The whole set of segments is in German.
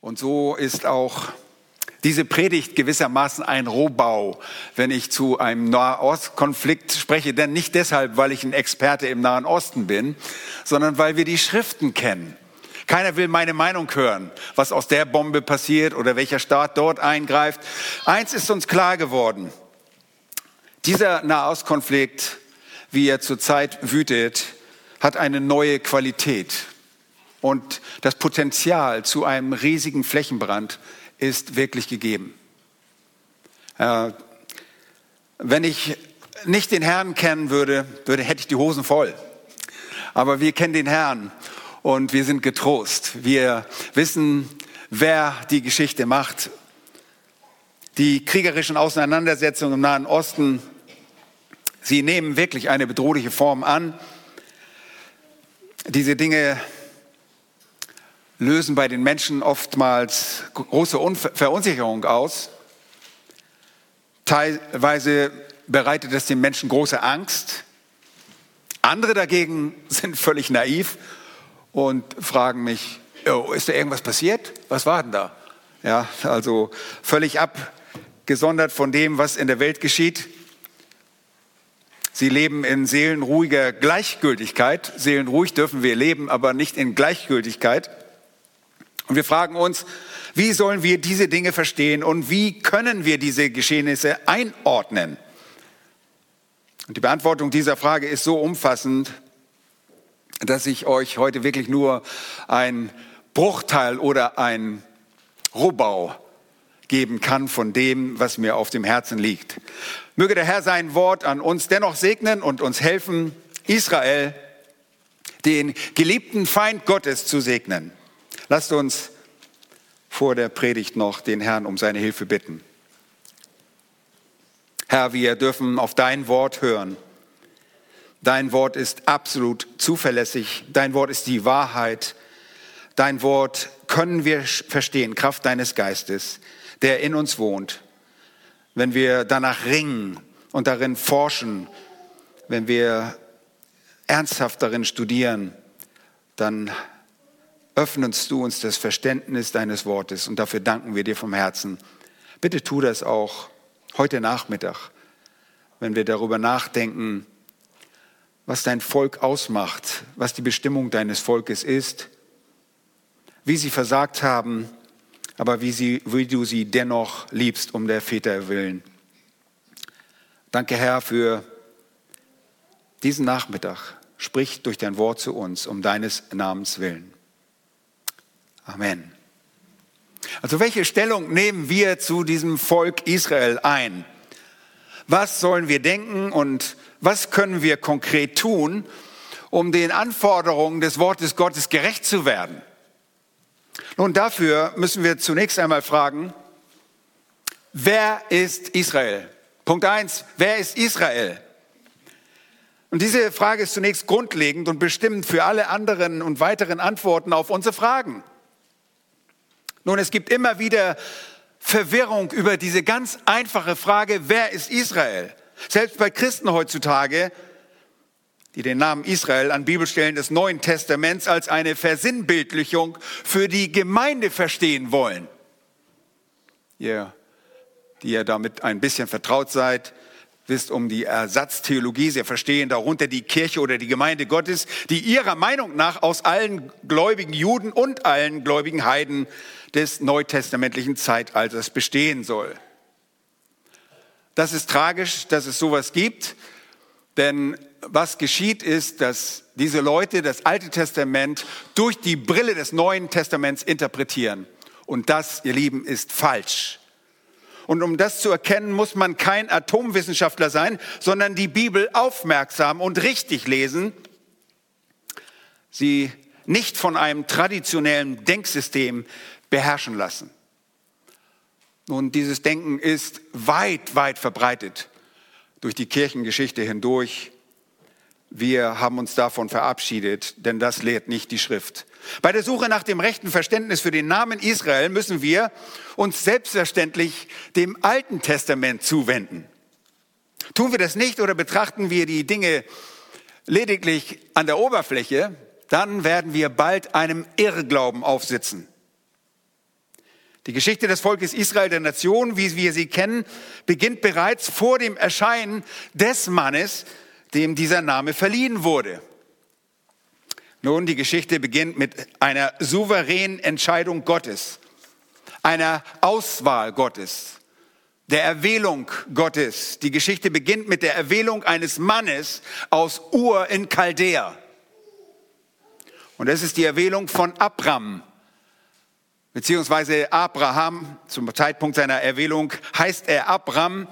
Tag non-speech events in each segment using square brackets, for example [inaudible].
Und so ist auch diese Predigt gewissermaßen ein Rohbau, wenn ich zu einem Nahostkonflikt spreche. Denn nicht deshalb, weil ich ein Experte im Nahen Osten bin, sondern weil wir die Schriften kennen. Keiner will meine Meinung hören, was aus der Bombe passiert oder welcher Staat dort eingreift. Eins ist uns klar geworden. Dieser Nahostkonflikt, wie er zurzeit wütet, hat eine neue Qualität. Und das Potenzial zu einem riesigen Flächenbrand ist wirklich gegeben. Äh, wenn ich nicht den Herrn kennen würde, würde, hätte ich die Hosen voll. Aber wir kennen den Herrn und wir sind getrost. Wir wissen, wer die Geschichte macht. Die kriegerischen Auseinandersetzungen im Nahen Osten, sie nehmen wirklich eine bedrohliche Form an. Diese Dinge lösen bei den Menschen oftmals große Verunsicherung aus. Teilweise bereitet es den Menschen große Angst. Andere dagegen [laughs] sind völlig naiv und fragen mich, oh, ist da irgendwas passiert? Was war denn da? Ja, also völlig abgesondert von dem, was in der Welt geschieht. Sie leben in seelenruhiger Gleichgültigkeit. Seelenruhig dürfen wir leben, aber nicht in Gleichgültigkeit. Und wir fragen uns, wie sollen wir diese Dinge verstehen und wie können wir diese Geschehnisse einordnen? Und die Beantwortung dieser Frage ist so umfassend, dass ich euch heute wirklich nur ein Bruchteil oder ein Rohbau geben kann von dem, was mir auf dem Herzen liegt. Möge der Herr sein Wort an uns dennoch segnen und uns helfen, Israel, den geliebten Feind Gottes, zu segnen. Lasst uns vor der Predigt noch den Herrn um seine Hilfe bitten. Herr, wir dürfen auf dein Wort hören. Dein Wort ist absolut zuverlässig. Dein Wort ist die Wahrheit. Dein Wort können wir verstehen, Kraft deines Geistes, der in uns wohnt. Wenn wir danach ringen und darin forschen, wenn wir ernsthaft darin studieren, dann öffnest du uns das Verständnis deines Wortes und dafür danken wir dir vom Herzen. Bitte tu das auch heute Nachmittag, wenn wir darüber nachdenken, was dein Volk ausmacht, was die Bestimmung deines Volkes ist, wie sie versagt haben, aber wie, sie, wie du sie dennoch liebst um der Väter willen. Danke, Herr, für diesen Nachmittag. Sprich durch dein Wort zu uns um deines Namens willen. Amen. Also welche Stellung nehmen wir zu diesem Volk Israel ein? Was sollen wir denken und was können wir konkret tun, um den Anforderungen des Wortes Gottes gerecht zu werden? Nun, dafür müssen wir zunächst einmal fragen, wer ist Israel? Punkt eins: wer ist Israel? Und diese Frage ist zunächst grundlegend und bestimmend für alle anderen und weiteren Antworten auf unsere Fragen. Nun, es gibt immer wieder Verwirrung über diese ganz einfache Frage, wer ist Israel? Selbst bei Christen heutzutage, die den Namen Israel an Bibelstellen des Neuen Testaments als eine Versinnbildlichung für die Gemeinde verstehen wollen. Ihr, die ihr damit ein bisschen vertraut seid, wisst um die Ersatztheologie. Sie verstehen darunter die Kirche oder die Gemeinde Gottes, die ihrer Meinung nach aus allen gläubigen Juden und allen gläubigen Heiden des neutestamentlichen Zeitalters bestehen soll. Das ist tragisch, dass es sowas gibt, denn was geschieht ist, dass diese Leute das Alte Testament durch die Brille des Neuen Testaments interpretieren. Und das, ihr Lieben, ist falsch. Und um das zu erkennen, muss man kein Atomwissenschaftler sein, sondern die Bibel aufmerksam und richtig lesen. Sie nicht von einem traditionellen Denksystem beherrschen lassen. Nun, dieses Denken ist weit, weit verbreitet durch die Kirchengeschichte hindurch. Wir haben uns davon verabschiedet, denn das lehrt nicht die Schrift. Bei der Suche nach dem rechten Verständnis für den Namen Israel müssen wir uns selbstverständlich dem Alten Testament zuwenden. Tun wir das nicht oder betrachten wir die Dinge lediglich an der Oberfläche, dann werden wir bald einem Irrglauben aufsitzen. Die Geschichte des Volkes Israel, der Nation, wie wir sie kennen, beginnt bereits vor dem Erscheinen des Mannes, dem dieser Name verliehen wurde. Nun, die Geschichte beginnt mit einer souveränen Entscheidung Gottes, einer Auswahl Gottes, der Erwählung Gottes. Die Geschichte beginnt mit der Erwählung eines Mannes aus Ur in Chaldea. Und es ist die Erwählung von Abram, beziehungsweise Abraham. Zum Zeitpunkt seiner Erwählung heißt er Abram.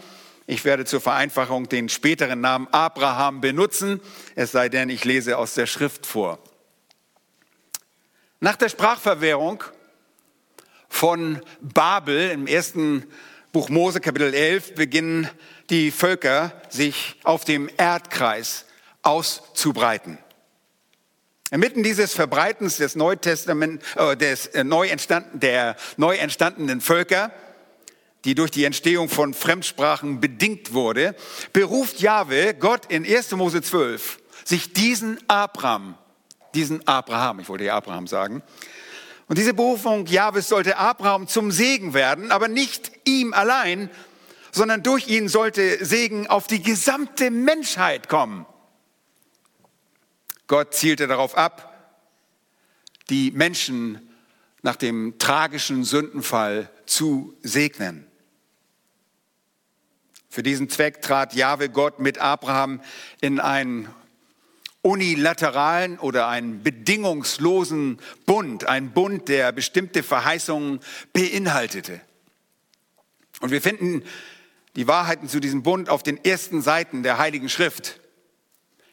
Ich werde zur Vereinfachung den späteren Namen Abraham benutzen, es sei denn, ich lese aus der Schrift vor. Nach der Sprachverwehrung von Babel im ersten Buch Mose Kapitel 11 beginnen die Völker sich auf dem Erdkreis auszubreiten. Inmitten dieses Verbreitens des Neutestament, äh, des äh, neu entstanden, der neu entstandenen Völker, die durch die Entstehung von Fremdsprachen bedingt wurde, beruft Jahwe, Gott in 1. Mose 12, sich diesen Abraham, diesen Abraham, ich wollte Abraham sagen, und diese Berufung Jahwes sollte Abraham zum Segen werden, aber nicht ihm allein, sondern durch ihn sollte Segen auf die gesamte Menschheit kommen. Gott zielte darauf ab, die Menschen nach dem tragischen Sündenfall zu segnen. Für diesen Zweck trat Jahwe Gott mit Abraham in einen unilateralen oder einen bedingungslosen Bund, ein Bund, der bestimmte Verheißungen beinhaltete. Und wir finden die Wahrheiten zu diesem Bund auf den ersten Seiten der Heiligen Schrift.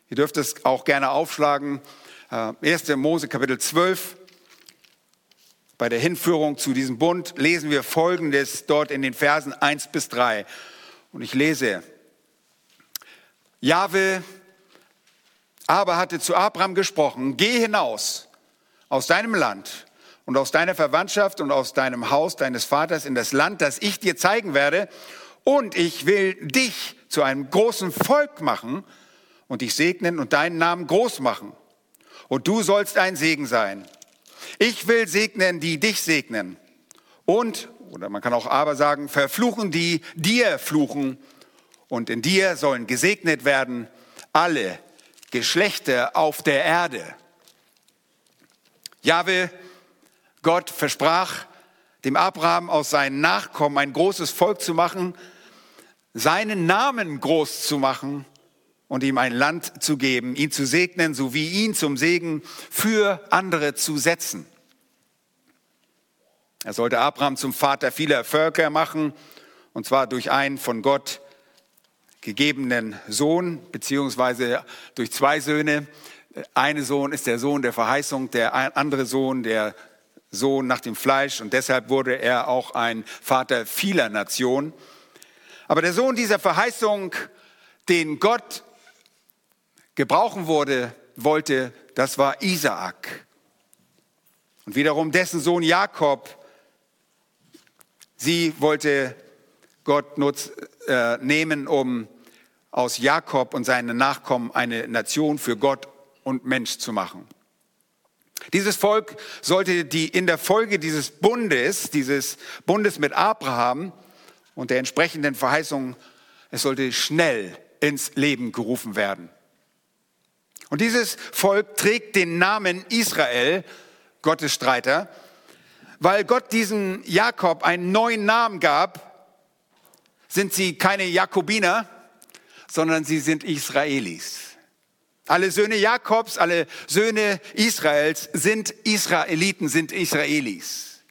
Ihr dürft es auch gerne aufschlagen. 1. Äh, Mose Kapitel 12. Bei der Hinführung zu diesem Bund lesen wir Folgendes dort in den Versen 1 bis 3. Und ich lese, Jahwe aber hatte zu Abraham gesprochen, geh hinaus aus deinem Land und aus deiner Verwandtschaft und aus deinem Haus deines Vaters in das Land, das ich dir zeigen werde, und ich will dich zu einem großen Volk machen und dich segnen und deinen Namen groß machen. Und du sollst ein Segen sein. Ich will segnen, die dich segnen. Und, oder man kann auch aber sagen, verfluchen, die dir fluchen. Und in dir sollen gesegnet werden alle, Geschlechter auf der Erde. Jahwe, Gott versprach dem Abraham aus seinen Nachkommen ein großes Volk zu machen, seinen Namen groß zu machen und ihm ein Land zu geben, ihn zu segnen, sowie ihn zum Segen für andere zu setzen. Er sollte Abraham zum Vater vieler Völker machen, und zwar durch einen von Gott gegebenen Sohn, beziehungsweise durch zwei Söhne. Eine Sohn ist der Sohn der Verheißung, der andere Sohn der Sohn nach dem Fleisch und deshalb wurde er auch ein Vater vieler Nationen. Aber der Sohn dieser Verheißung, den Gott gebrauchen wurde, wollte, das war Isaak. Und wiederum dessen Sohn Jakob, sie wollte Gott nutz, äh, nehmen, um aus Jakob und seinen Nachkommen eine Nation für Gott und Mensch zu machen. Dieses Volk sollte die in der Folge dieses Bundes, dieses Bundes mit Abraham und der entsprechenden Verheißung, es sollte schnell ins Leben gerufen werden. Und dieses Volk trägt den Namen Israel, Gottes Streiter, weil Gott diesem Jakob einen neuen Namen gab, sind sie keine Jakobiner, sondern sie sind Israelis. Alle Söhne Jakobs, alle Söhne Israels sind Israeliten, sind Israelis.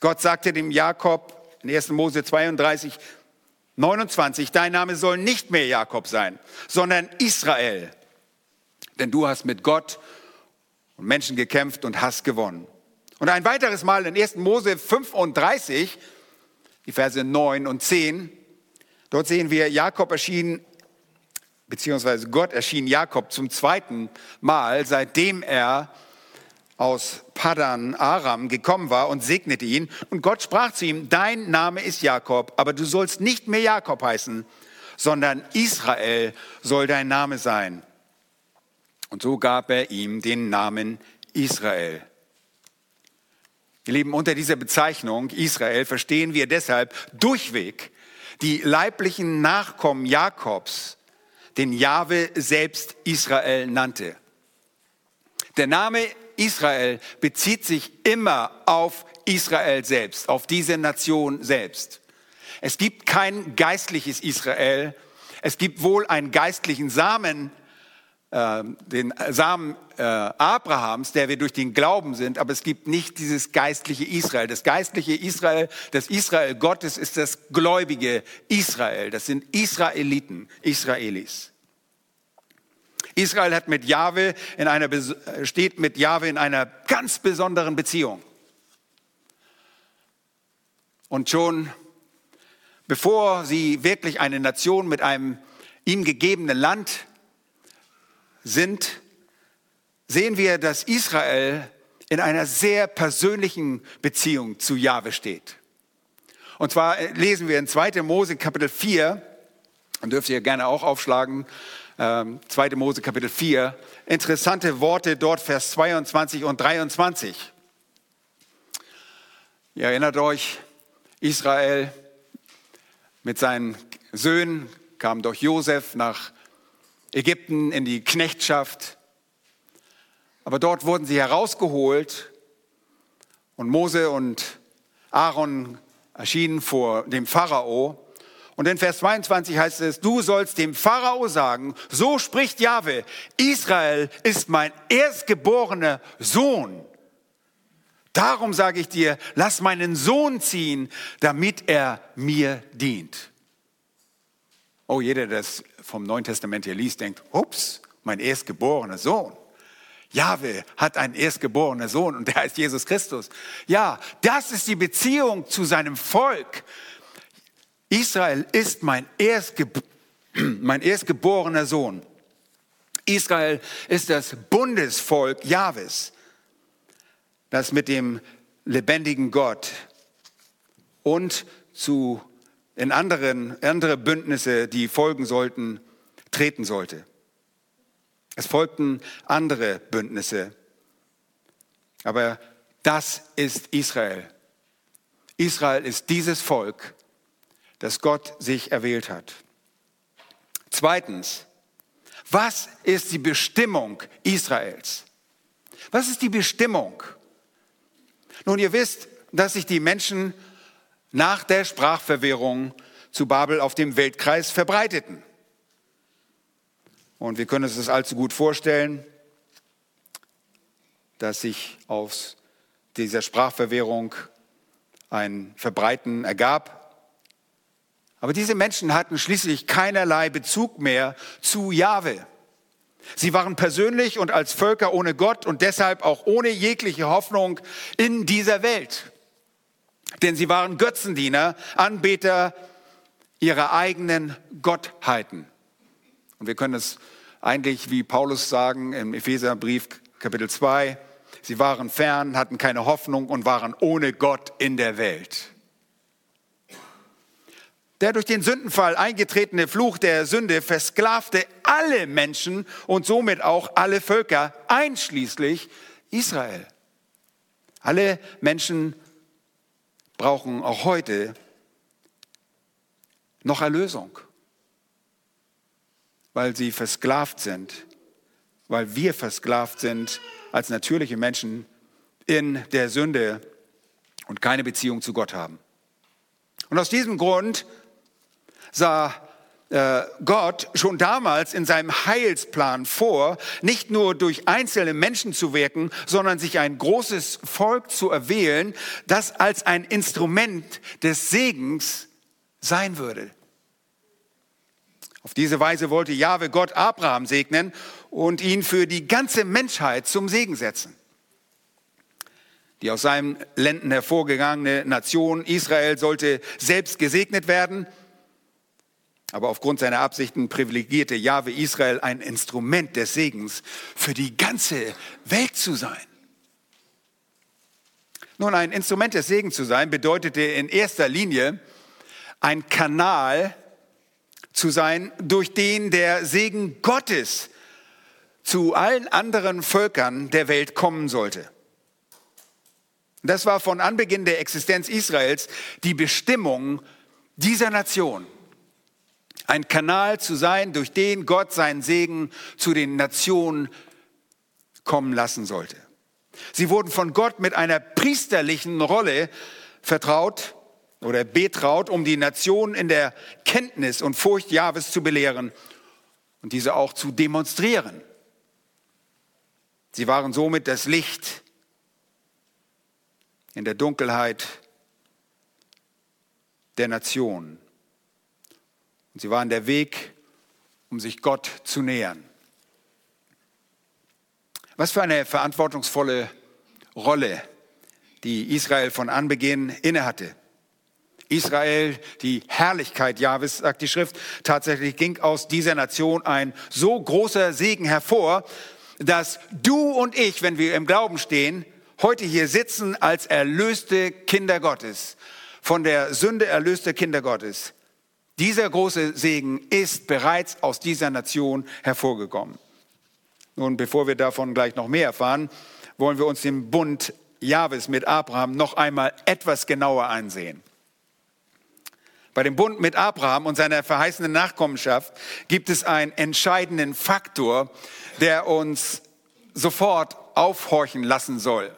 Gott sagte dem Jakob in 1. Mose 32, 29, dein Name soll nicht mehr Jakob sein, sondern Israel. Denn du hast mit Gott und Menschen gekämpft und hast gewonnen. Und ein weiteres Mal in 1. Mose 35, die Verse 9 und 10. Dort sehen wir, Jakob erschien, beziehungsweise Gott erschien Jakob zum zweiten Mal, seitdem er aus Padan Aram gekommen war und segnete ihn. Und Gott sprach zu ihm, dein Name ist Jakob, aber du sollst nicht mehr Jakob heißen, sondern Israel soll dein Name sein. Und so gab er ihm den Namen Israel. Ihr Lieben, unter dieser Bezeichnung Israel verstehen wir deshalb durchweg die leiblichen Nachkommen Jakobs, den Jahwe selbst Israel nannte. Der Name Israel bezieht sich immer auf Israel selbst, auf diese Nation selbst. Es gibt kein geistliches Israel. Es gibt wohl einen geistlichen Samen, äh, den Samen äh, Abrahams, der wir durch den Glauben sind, aber es gibt nicht dieses geistliche Israel. Das geistliche Israel, das Israel Gottes ist das gläubige Israel. Das sind Israeliten, Israelis. Israel hat mit Jahwe in einer, steht mit Jahwe in einer ganz besonderen Beziehung. Und schon bevor sie wirklich eine Nation mit einem ihm gegebenen Land sind, sehen wir, dass Israel in einer sehr persönlichen Beziehung zu Jahwe steht. Und zwar lesen wir in 2. Mose Kapitel 4, und dürft ihr gerne auch aufschlagen, 2. Ähm, Mose Kapitel 4, interessante Worte dort, Vers 22 und 23. Ihr erinnert euch, Israel mit seinen Söhnen kam durch Josef nach Ägypten in die Knechtschaft. Aber dort wurden sie herausgeholt und Mose und Aaron erschienen vor dem Pharao und in Vers 22 heißt es, du sollst dem Pharao sagen, so spricht Jahwe, Israel ist mein erstgeborener Sohn. Darum sage ich dir, lass meinen Sohn ziehen, damit er mir dient. Oh, jeder, der das vom Neuen Testament hier liest, denkt, ups, mein erstgeborener Sohn. Jahwe hat einen erstgeborenen Sohn und der heißt Jesus Christus. Ja, das ist die Beziehung zu seinem Volk. Israel ist mein, Erstgeb [clears throat] mein erstgeborener Sohn. Israel ist das Bundesvolk Jahwes, das mit dem lebendigen Gott und zu in anderen, andere Bündnisse, die folgen sollten, treten sollte. Es folgten andere Bündnisse. Aber das ist Israel. Israel ist dieses Volk, das Gott sich erwählt hat. Zweitens, was ist die Bestimmung Israels? Was ist die Bestimmung? Nun, ihr wisst, dass sich die Menschen nach der Sprachverwirrung zu Babel auf dem Weltkreis verbreiteten. Und wir können uns das allzu gut vorstellen, dass sich aus dieser Sprachverwirrung ein Verbreiten ergab. Aber diese Menschen hatten schließlich keinerlei Bezug mehr zu Jahwe. Sie waren persönlich und als Völker ohne Gott und deshalb auch ohne jegliche Hoffnung in dieser Welt. Denn sie waren Götzendiener, Anbeter ihrer eigenen Gottheiten. Und wir können es eigentlich wie Paulus sagen im Epheserbrief Kapitel 2, sie waren fern, hatten keine Hoffnung und waren ohne Gott in der Welt. Der durch den Sündenfall eingetretene Fluch der Sünde versklavte alle Menschen und somit auch alle Völker, einschließlich Israel. Alle Menschen brauchen auch heute noch Erlösung, weil sie versklavt sind, weil wir versklavt sind als natürliche Menschen in der Sünde und keine Beziehung zu Gott haben. Und aus diesem Grund sah Gott schon damals in seinem Heilsplan vor, nicht nur durch einzelne Menschen zu wirken, sondern sich ein großes Volk zu erwählen, das als ein Instrument des Segens sein würde. Auf diese Weise wollte Jahwe Gott Abraham segnen und ihn für die ganze Menschheit zum Segen setzen. Die aus seinen Lenden hervorgegangene Nation Israel sollte selbst gesegnet werden – aber aufgrund seiner Absichten privilegierte Jahwe Israel ein Instrument des Segens für die ganze Welt zu sein. Nun, ein Instrument des Segens zu sein bedeutete in erster Linie ein Kanal zu sein, durch den der Segen Gottes zu allen anderen Völkern der Welt kommen sollte. Das war von Anbeginn der Existenz Israels die Bestimmung dieser Nation. Ein Kanal zu sein, durch den Gott seinen Segen zu den Nationen kommen lassen sollte. Sie wurden von Gott mit einer priesterlichen Rolle vertraut oder betraut, um die Nation in der Kenntnis und Furcht Jahwes zu belehren und diese auch zu demonstrieren. Sie waren somit das Licht in der Dunkelheit der Nation. Und sie waren der Weg, um sich Gott zu nähern. Was für eine verantwortungsvolle Rolle, die Israel von Anbeginn innehatte. Israel, die Herrlichkeit Jahwes, sagt die Schrift, tatsächlich ging aus dieser Nation ein so großer Segen hervor, dass du und ich, wenn wir im Glauben stehen, heute hier sitzen als erlöste Kinder Gottes, von der Sünde erlöste Kinder Gottes. Dieser große Segen ist bereits aus dieser Nation hervorgekommen. Nun, bevor wir davon gleich noch mehr erfahren, wollen wir uns den Bund Jahwes mit Abraham noch einmal etwas genauer ansehen. Bei dem Bund mit Abraham und seiner verheißenen Nachkommenschaft gibt es einen entscheidenden Faktor, der uns sofort aufhorchen lassen soll.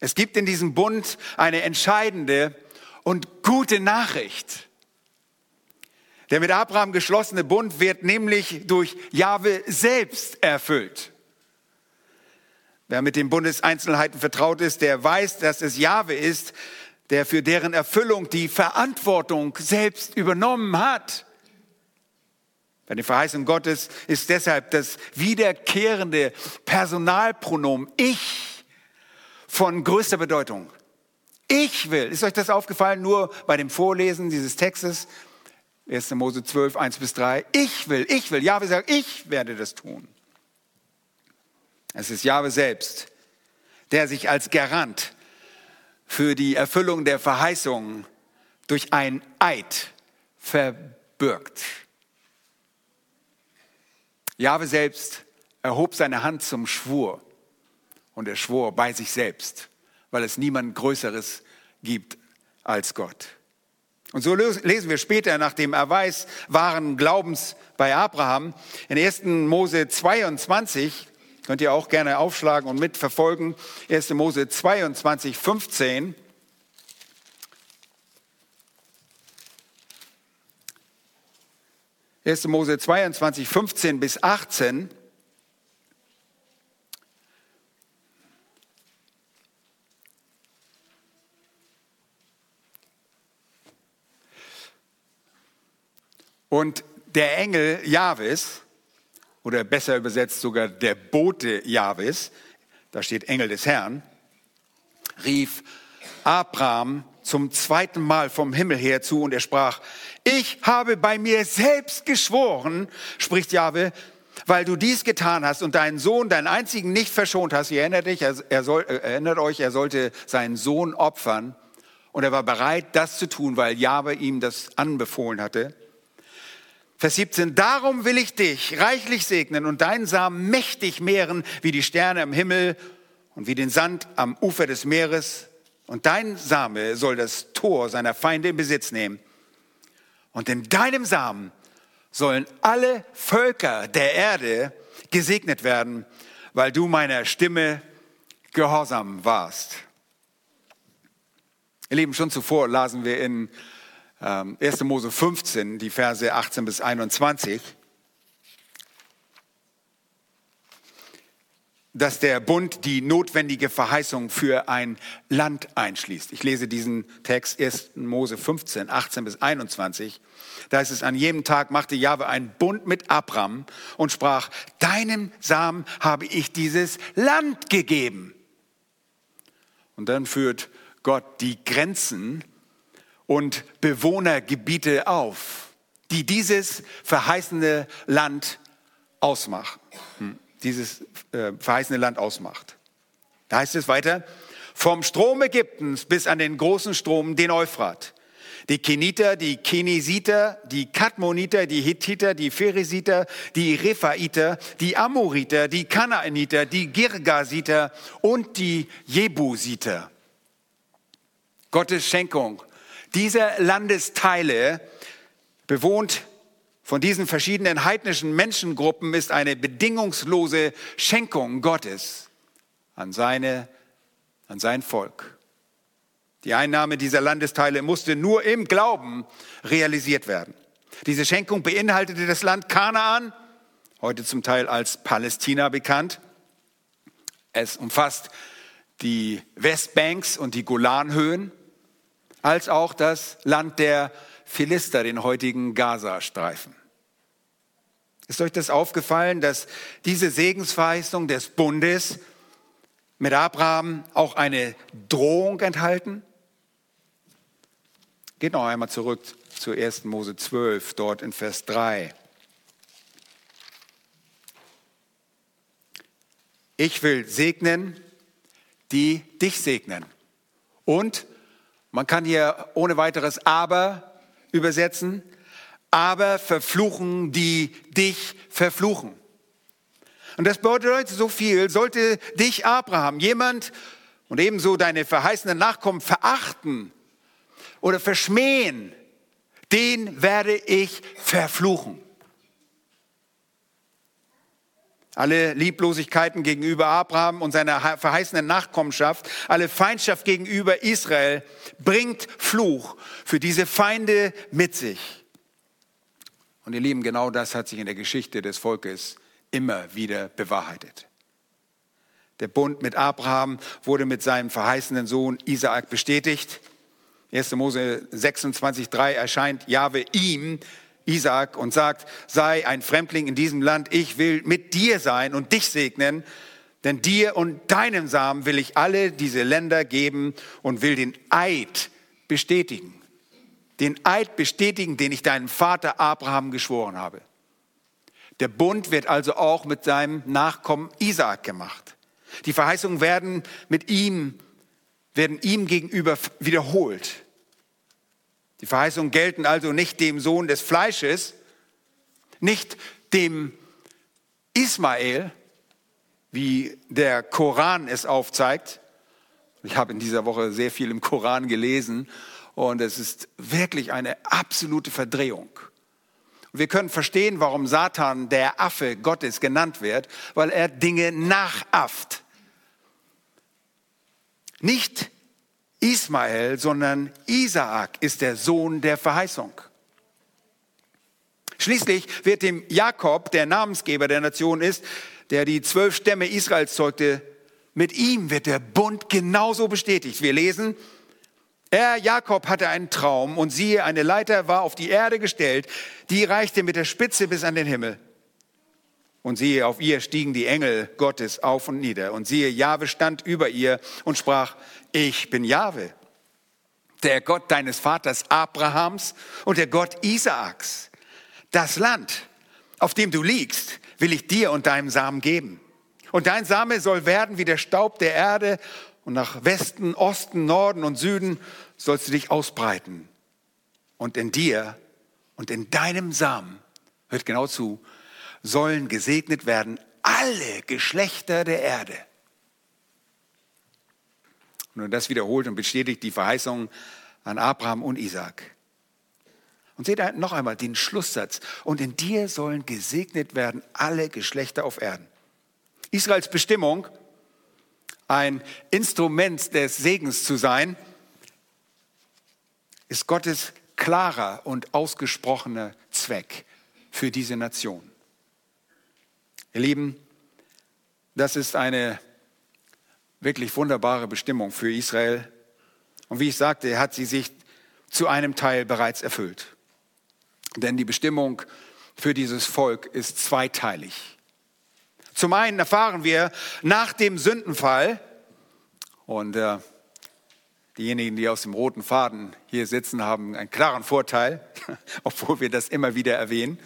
Es gibt in diesem Bund eine entscheidende und gute Nachricht. Der mit Abraham geschlossene Bund wird nämlich durch Jahwe selbst erfüllt. Wer mit den Bundeseinzelheiten vertraut ist, der weiß, dass es Jahwe ist, der für deren Erfüllung die Verantwortung selbst übernommen hat. Bei den Verheißungen Gottes ist deshalb das wiederkehrende Personalpronomen Ich von größter Bedeutung. Ich will. Ist euch das aufgefallen nur bei dem Vorlesen dieses Textes? 1. Mose 12, 1 bis 3. Ich will, ich will. Jahwe sagt, ich werde das tun. Es ist Jahwe selbst, der sich als Garant für die Erfüllung der Verheißungen durch ein Eid verbirgt. Jahwe selbst erhob seine Hand zum Schwur und er schwor bei sich selbst, weil es niemand Größeres gibt als Gott. Und so lesen wir später nach dem Erweis wahren Glaubens bei Abraham in 1. Mose 22, Könnt ihr auch gerne aufschlagen und mitverfolgen. 1. Mose 22, 15. Erste Mose 22, 15 bis 18. Und der Engel Jahwes, oder besser übersetzt sogar der Bote Jahwes, da steht Engel des Herrn, rief Abraham zum zweiten Mal vom Himmel her zu und er sprach, ich habe bei mir selbst geschworen, spricht Jahwe, weil du dies getan hast und deinen Sohn, deinen einzigen nicht verschont hast. Ihr erinnert, dich, er soll, äh, erinnert euch, er sollte seinen Sohn opfern und er war bereit, das zu tun, weil Jahwe ihm das anbefohlen hatte. Vers 17, darum will ich dich reichlich segnen und deinen Samen mächtig mehren wie die Sterne am Himmel und wie den Sand am Ufer des Meeres. Und dein Same soll das Tor seiner Feinde in Besitz nehmen. Und in deinem Samen sollen alle Völker der Erde gesegnet werden, weil du meiner Stimme gehorsam warst. Ihr Lieben, schon zuvor lasen wir in 1. Ähm, Mose 15, die Verse 18 bis 21, dass der Bund die notwendige Verheißung für ein Land einschließt. Ich lese diesen Text 1. Mose 15, 18 bis 21. Da ist es, an jedem Tag machte Jahwe einen Bund mit Abram und sprach, deinem Samen habe ich dieses Land gegeben. Und dann führt Gott die Grenzen und Bewohnergebiete auf, die dieses verheißene Land ausmachen. Hm, dieses äh, verheißene Land ausmacht. Da heißt es weiter, vom Strom Ägyptens bis an den großen Strom, den Euphrat, Die Keniter, die Kenesiter, die Kadmoniter, die Hittiter, die Pheresiter, die Rephaiter, die Amoriter, die Kanaaniter, die Girgasiter und die Jebusiter. Gottes Schenkung dieser Landesteile, bewohnt von diesen verschiedenen heidnischen Menschengruppen, ist eine bedingungslose Schenkung Gottes an, seine, an sein Volk. Die Einnahme dieser Landesteile musste nur im Glauben realisiert werden. Diese Schenkung beinhaltete das Land Kanaan, heute zum Teil als Palästina bekannt. Es umfasst die Westbanks und die Golanhöhen, als auch das Land der Philister, den heutigen Gazastreifen. Ist euch das aufgefallen, dass diese Segensverheißung des Bundes mit Abraham auch eine Drohung enthalten? Geht noch einmal zurück zu 1. Mose 12, dort in Vers 3. Ich will segnen, die dich segnen. Und man kann hier ohne weiteres aber übersetzen, aber verfluchen, die dich verfluchen. Und das bedeutet so viel, sollte dich Abraham, jemand und ebenso deine verheißenen Nachkommen verachten oder verschmähen, den werde ich verfluchen. Alle Lieblosigkeiten gegenüber Abraham und seiner verheißenen Nachkommenschaft, alle Feindschaft gegenüber Israel bringt Fluch für diese Feinde mit sich. Und ihr Lieben, genau das hat sich in der Geschichte des Volkes immer wieder bewahrheitet. Der Bund mit Abraham wurde mit seinem verheißenen Sohn Isaak bestätigt. 1. Mose 26, 3 erscheint Jahwe ihm, Isaak, und sagt, sei ein Fremdling in diesem Land, ich will mit dir sein und dich segnen, denn dir und deinem Samen will ich alle diese Länder geben und will den Eid bestätigen. Den Eid bestätigen, den ich deinem Vater Abraham geschworen habe. Der Bund wird also auch mit seinem Nachkommen Isaak gemacht. Die Verheißungen werden mit ihm werden ihm gegenüber wiederholt. Die Verheißungen gelten also nicht dem Sohn des Fleisches, nicht dem Ismael, wie der Koran es aufzeigt. Ich habe in dieser Woche sehr viel im Koran gelesen und es ist wirklich eine absolute Verdrehung. Wir können verstehen, warum Satan der Affe Gottes genannt wird, weil er Dinge nachafft. Nicht Ismael, sondern Isaak ist der Sohn der Verheißung. Schließlich wird dem Jakob, der Namensgeber der Nation ist, der die zwölf Stämme Israels zeugte, mit ihm wird der Bund genauso bestätigt. Wir lesen, er, Jakob, hatte einen Traum und siehe, eine Leiter war auf die Erde gestellt, die reichte mit der Spitze bis an den Himmel. Und siehe, auf ihr stiegen die Engel Gottes auf und nieder. Und siehe, Jahwe stand über ihr und sprach, ich bin Jahwe, der Gott deines Vaters Abrahams und der Gott Isaaks. Das Land, auf dem du liegst, will ich dir und deinem Samen geben. Und dein Same soll werden wie der Staub der Erde und nach Westen, Osten, Norden und Süden sollst du dich ausbreiten. Und in dir und in deinem Samen, hört genau zu, sollen gesegnet werden alle Geschlechter der Erde. Und das wiederholt und bestätigt die Verheißung an Abraham und Isaac. Und seht noch einmal den Schlusssatz. Und in dir sollen gesegnet werden alle Geschlechter auf Erden. Israels Bestimmung, ein Instrument des Segens zu sein, ist Gottes klarer und ausgesprochener Zweck für diese Nation. Ihr Lieben, das ist eine wirklich wunderbare Bestimmung für Israel. Und wie ich sagte, hat sie sich zu einem Teil bereits erfüllt. Denn die Bestimmung für dieses Volk ist zweiteilig. Zum einen erfahren wir nach dem Sündenfall, und äh, diejenigen, die aus dem roten Faden hier sitzen, haben einen klaren Vorteil, [laughs] obwohl wir das immer wieder erwähnen.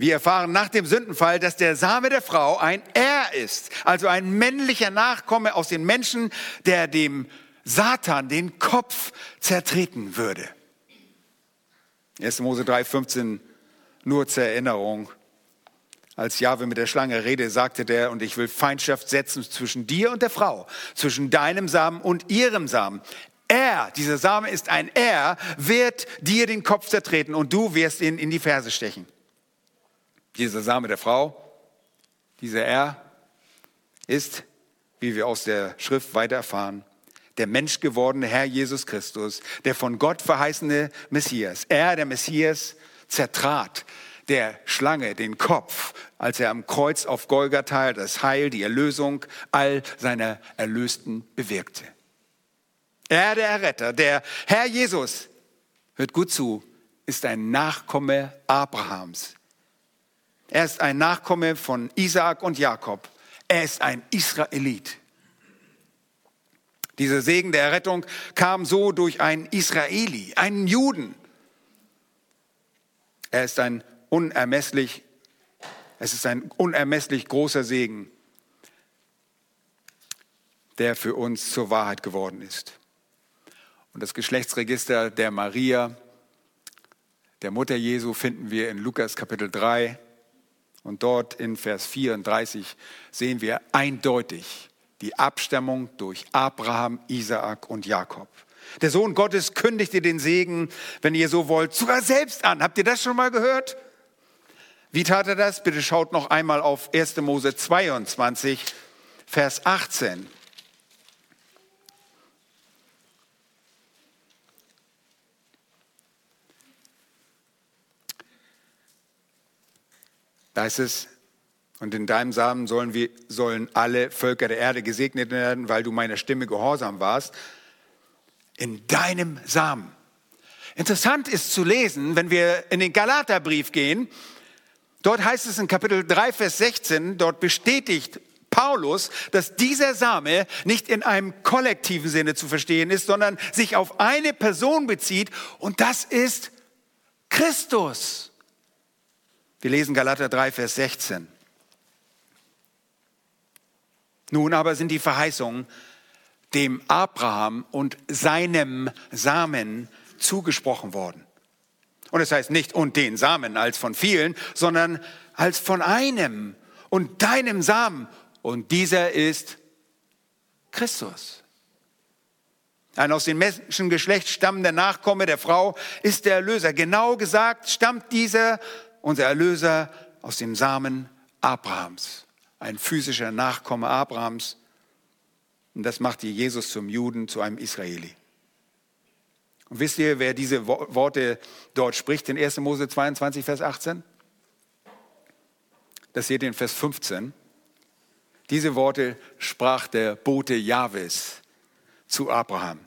Wir erfahren nach dem Sündenfall, dass der Same der Frau ein Er ist, also ein männlicher Nachkomme aus den Menschen, der dem Satan den Kopf zertreten würde. 1. Mose 3, 15, nur zur Erinnerung. Als Jahwe mit der Schlange rede, sagte der, und ich will Feindschaft setzen zwischen dir und der Frau, zwischen deinem Samen und ihrem Samen. Er, dieser Same ist ein Er, wird dir den Kopf zertreten und du wirst ihn in die Ferse stechen. Dieser Same der Frau, dieser Er, ist, wie wir aus der Schrift weiter erfahren, der menschgewordene Herr Jesus Christus, der von Gott verheißene Messias. Er, der Messias, zertrat der Schlange den Kopf, als er am Kreuz auf Golgatha das Heil, die Erlösung all seiner Erlösten bewirkte. Er, der Erretter, der Herr Jesus, hört gut zu, ist ein Nachkomme Abrahams. Er ist ein Nachkomme von Isaak und Jakob. Er ist ein Israelit. Dieser Segen der Errettung kam so durch einen Israeli, einen Juden. Er ist ein unermesslich, es ist ein unermesslich großer Segen, der für uns zur Wahrheit geworden ist. Und das Geschlechtsregister der Maria, der Mutter Jesu, finden wir in Lukas Kapitel 3. Und dort in Vers 34 sehen wir eindeutig die Abstammung durch Abraham, Isaak und Jakob. Der Sohn Gottes kündigte den Segen, wenn ihr so wollt, sogar selbst an. Habt ihr das schon mal gehört? Wie tat er das? Bitte schaut noch einmal auf 1. Mose 22, Vers 18. Da heißt es, und in deinem Samen sollen, wir, sollen alle Völker der Erde gesegnet werden, weil du meiner Stimme gehorsam warst. In deinem Samen. Interessant ist zu lesen, wenn wir in den Galaterbrief gehen, dort heißt es in Kapitel 3, Vers 16, dort bestätigt Paulus, dass dieser Same nicht in einem kollektiven Sinne zu verstehen ist, sondern sich auf eine Person bezieht und das ist Christus. Wir lesen Galater 3, Vers 16. Nun aber sind die Verheißungen dem Abraham und seinem Samen zugesprochen worden. Und es heißt nicht und den Samen als von vielen, sondern als von einem und deinem Samen. Und dieser ist Christus. Ein aus dem Menschengeschlecht stammender Nachkomme der Frau ist der Erlöser. Genau gesagt stammt dieser unser Erlöser aus dem Samen Abrahams, ein physischer Nachkomme Abrahams. Und das macht Jesus zum Juden, zu einem Israeli. Und wisst ihr, wer diese Worte dort spricht in 1. Mose 22, Vers 18? Das seht ihr in Vers 15. Diese Worte sprach der Bote Jahwes zu Abraham,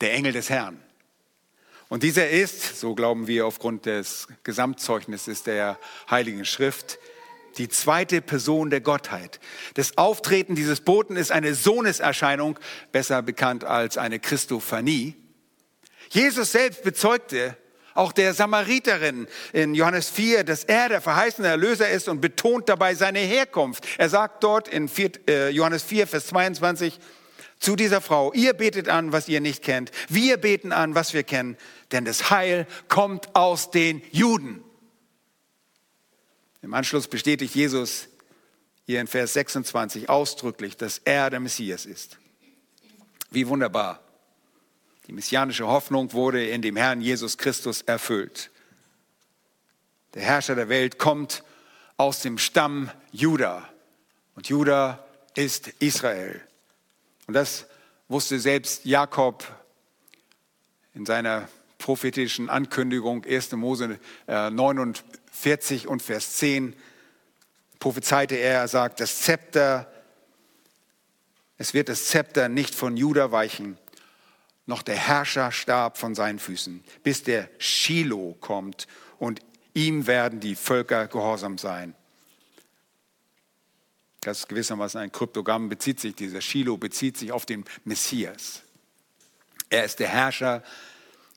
der Engel des Herrn. Und dieser ist, so glauben wir aufgrund des Gesamtzeugnisses der Heiligen Schrift, die zweite Person der Gottheit. Das Auftreten dieses Boten ist eine Sohneserscheinung, besser bekannt als eine Christophanie. Jesus selbst bezeugte auch der Samariterin in Johannes 4, dass er der verheißene Erlöser ist und betont dabei seine Herkunft. Er sagt dort in äh, Johannes 4, Vers 22, zu dieser Frau, ihr betet an, was ihr nicht kennt, wir beten an, was wir kennen, denn das Heil kommt aus den Juden. Im Anschluss bestätigt Jesus hier in Vers 26 ausdrücklich, dass er der Messias ist. Wie wunderbar. Die messianische Hoffnung wurde in dem Herrn Jesus Christus erfüllt. Der Herrscher der Welt kommt aus dem Stamm Juda. Und Juda ist Israel. Und das wusste selbst Jakob in seiner prophetischen Ankündigung 1. Mose 49 äh, und Vers 10 prophezeite er, er sagt, das Zepter, es wird das Zepter nicht von Juda weichen, noch der Herrscherstab von seinen Füßen, bis der Shiloh kommt und ihm werden die Völker gehorsam sein. Das ist gewissermaßen ein Kryptogramm, bezieht sich, dieser Shiloh bezieht sich auf den Messias. Er ist der Herrscher,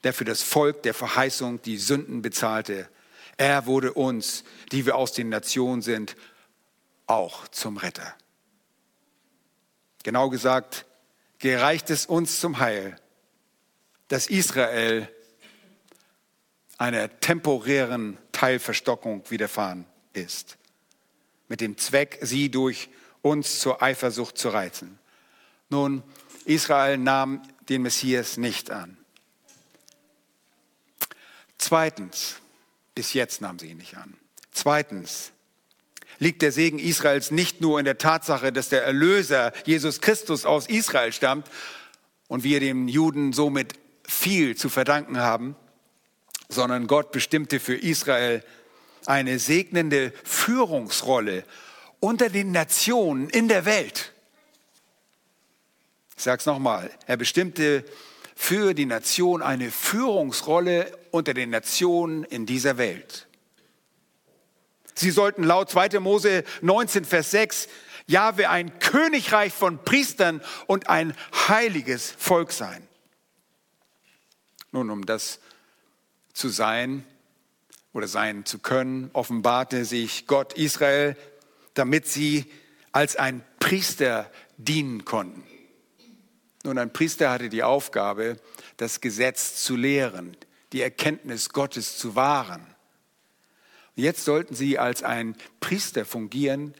der für das Volk der Verheißung die Sünden bezahlte. Er wurde uns, die wir aus den Nationen sind, auch zum Retter. Genau gesagt, gereicht es uns zum Heil, dass Israel einer temporären Teilverstockung widerfahren ist, mit dem Zweck, sie durch uns zur Eifersucht zu reizen. Nun, Israel nahm den Messias nicht an. Zweitens, bis jetzt nahm sie ihn nicht an. Zweitens liegt der Segen Israels nicht nur in der Tatsache, dass der Erlöser Jesus Christus aus Israel stammt und wir dem Juden somit viel zu verdanken haben, sondern Gott bestimmte für Israel eine segnende Führungsrolle unter den Nationen in der Welt. Ich sage es nochmal, er bestimmte für die Nation eine Führungsrolle unter den Nationen in dieser Welt. Sie sollten laut 2. Mose 19, Vers 6 Jahwe ein Königreich von Priestern und ein heiliges Volk sein. Nun, um das zu sein oder sein zu können, offenbarte sich Gott Israel, damit sie als ein Priester dienen konnten. Nun, ein Priester hatte die Aufgabe, das Gesetz zu lehren, die Erkenntnis Gottes zu wahren. Jetzt sollten sie als ein Priester fungieren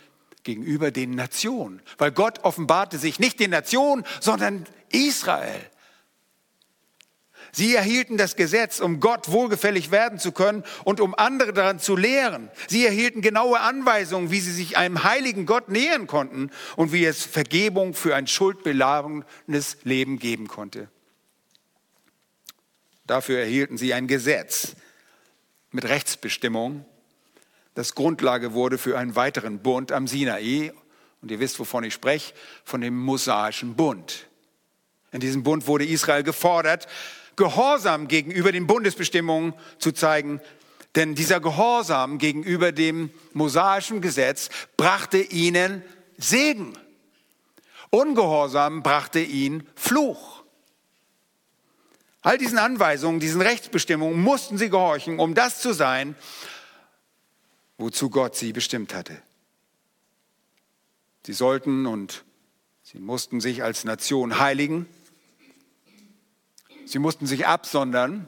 gegenüber den Nationen, weil Gott offenbarte sich nicht den Nationen, sondern Israel. Sie erhielten das Gesetz, um Gott wohlgefällig werden zu können und um andere daran zu lehren. Sie erhielten genaue Anweisungen, wie sie sich einem heiligen Gott nähern konnten und wie es Vergebung für ein schuldbeladenes Leben geben konnte. Dafür erhielten sie ein Gesetz mit Rechtsbestimmung, das Grundlage wurde für einen weiteren Bund am Sinai. Und ihr wisst, wovon ich spreche, von dem mosaischen Bund. In diesem Bund wurde Israel gefordert, Gehorsam gegenüber den Bundesbestimmungen zu zeigen, denn dieser Gehorsam gegenüber dem mosaischen Gesetz brachte ihnen Segen. Ungehorsam brachte ihnen Fluch. All diesen Anweisungen, diesen Rechtsbestimmungen mussten sie gehorchen, um das zu sein, wozu Gott sie bestimmt hatte. Sie sollten und sie mussten sich als Nation heiligen, Sie mussten sich absondern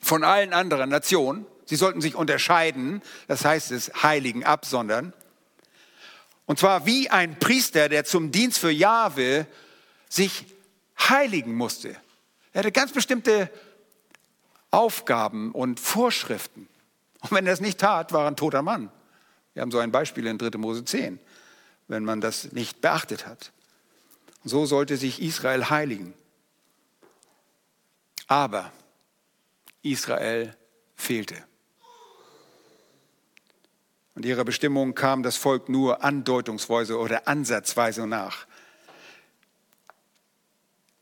von allen anderen Nationen. Sie sollten sich unterscheiden, das heißt es, heiligen, absondern. Und zwar wie ein Priester, der zum Dienst für Jahwe sich heiligen musste. Er hatte ganz bestimmte Aufgaben und Vorschriften. Und wenn er es nicht tat, war er ein toter Mann. Wir haben so ein Beispiel in 3. Mose 10, wenn man das nicht beachtet hat. so sollte sich Israel heiligen. Aber Israel fehlte. Und ihrer Bestimmung kam das Volk nur andeutungsweise oder ansatzweise nach.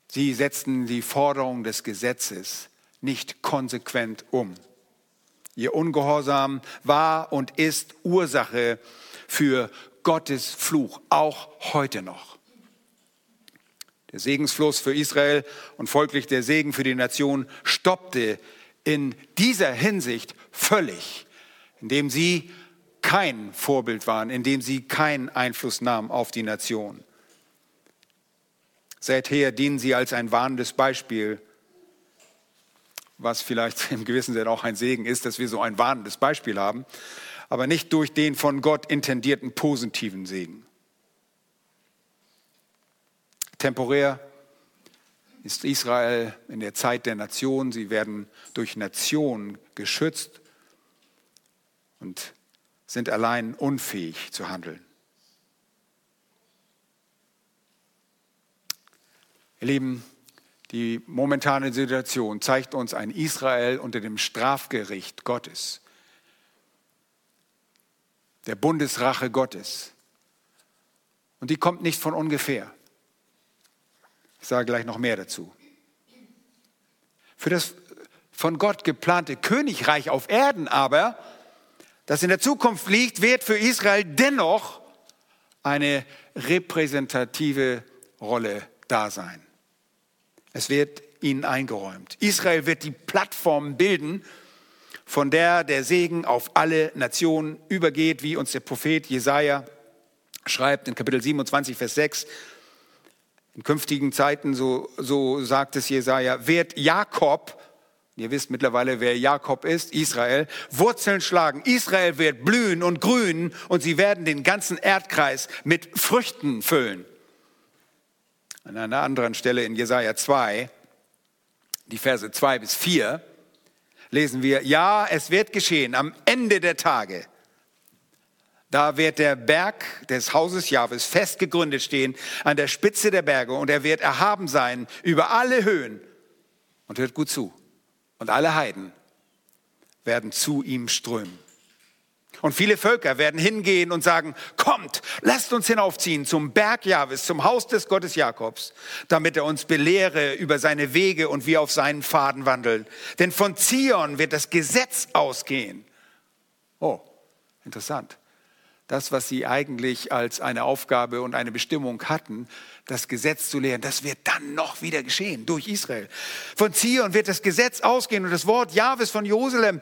Sie setzten die Forderung des Gesetzes nicht konsequent um. Ihr Ungehorsam war und ist Ursache für Gottes Fluch, auch heute noch. Der Segensfluss für Israel und folglich der Segen für die Nation stoppte in dieser Hinsicht völlig, indem sie kein Vorbild waren, indem sie keinen Einfluss nahmen auf die Nation. Seither dienen sie als ein warnendes Beispiel, was vielleicht im gewissen Sinne auch ein Segen ist, dass wir so ein warnendes Beispiel haben, aber nicht durch den von Gott intendierten positiven Segen. Temporär ist Israel in der Zeit der Nation. Sie werden durch Nationen geschützt und sind allein unfähig zu handeln. Ihr Lieben, die momentane Situation zeigt uns ein Israel unter dem Strafgericht Gottes, der Bundesrache Gottes. Und die kommt nicht von ungefähr. Ich sage gleich noch mehr dazu. Für das von Gott geplante Königreich auf Erden aber, das in der Zukunft liegt, wird für Israel dennoch eine repräsentative Rolle da sein. Es wird ihnen eingeräumt. Israel wird die Plattform bilden, von der der Segen auf alle Nationen übergeht, wie uns der Prophet Jesaja schreibt in Kapitel 27, Vers 6. In künftigen Zeiten, so, so sagt es Jesaja, wird Jakob, Ihr wisst mittlerweile, wer Jakob ist, Israel. Wurzeln schlagen. Israel wird blühen und grünen und sie werden den ganzen Erdkreis mit Früchten füllen. An einer anderen Stelle in Jesaja 2, die Verse 2 bis 4, lesen wir, ja, es wird geschehen am Ende der Tage. Da wird der Berg des Hauses Jahwes fest gegründet stehen an der Spitze der Berge und er wird erhaben sein über alle Höhen. Und hört gut zu. Und alle Heiden werden zu ihm strömen. Und viele Völker werden hingehen und sagen, kommt, lasst uns hinaufziehen zum Berg Jahwes, zum Haus des Gottes Jakobs, damit er uns belehre über seine Wege und wir auf seinen Pfaden wandeln. Denn von Zion wird das Gesetz ausgehen. Oh, interessant das, was sie eigentlich als eine Aufgabe und eine Bestimmung hatten, das Gesetz zu lehren, das wird dann noch wieder geschehen durch Israel. Von Zion wird das Gesetz ausgehen und das Wort Jahwes von Jerusalem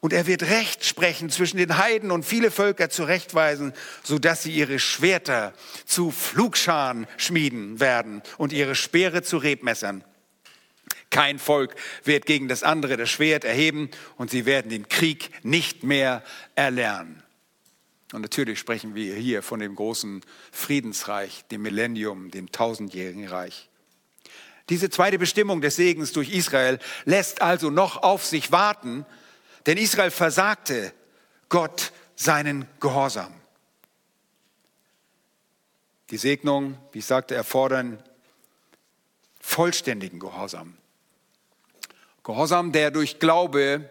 und er wird Recht sprechen zwischen den Heiden und viele Völker zurechtweisen, sodass sie ihre Schwerter zu Flugscharen schmieden werden und ihre Speere zu Rebmessern. Kein Volk wird gegen das andere das Schwert erheben und sie werden den Krieg nicht mehr erlernen. Und natürlich sprechen wir hier von dem großen Friedensreich, dem Millennium, dem tausendjährigen Reich. Diese zweite Bestimmung des Segens durch Israel lässt also noch auf sich warten, denn Israel versagte Gott seinen Gehorsam. Die Segnung, wie ich sagte, erfordern vollständigen Gehorsam. Gehorsam, der durch Glaube,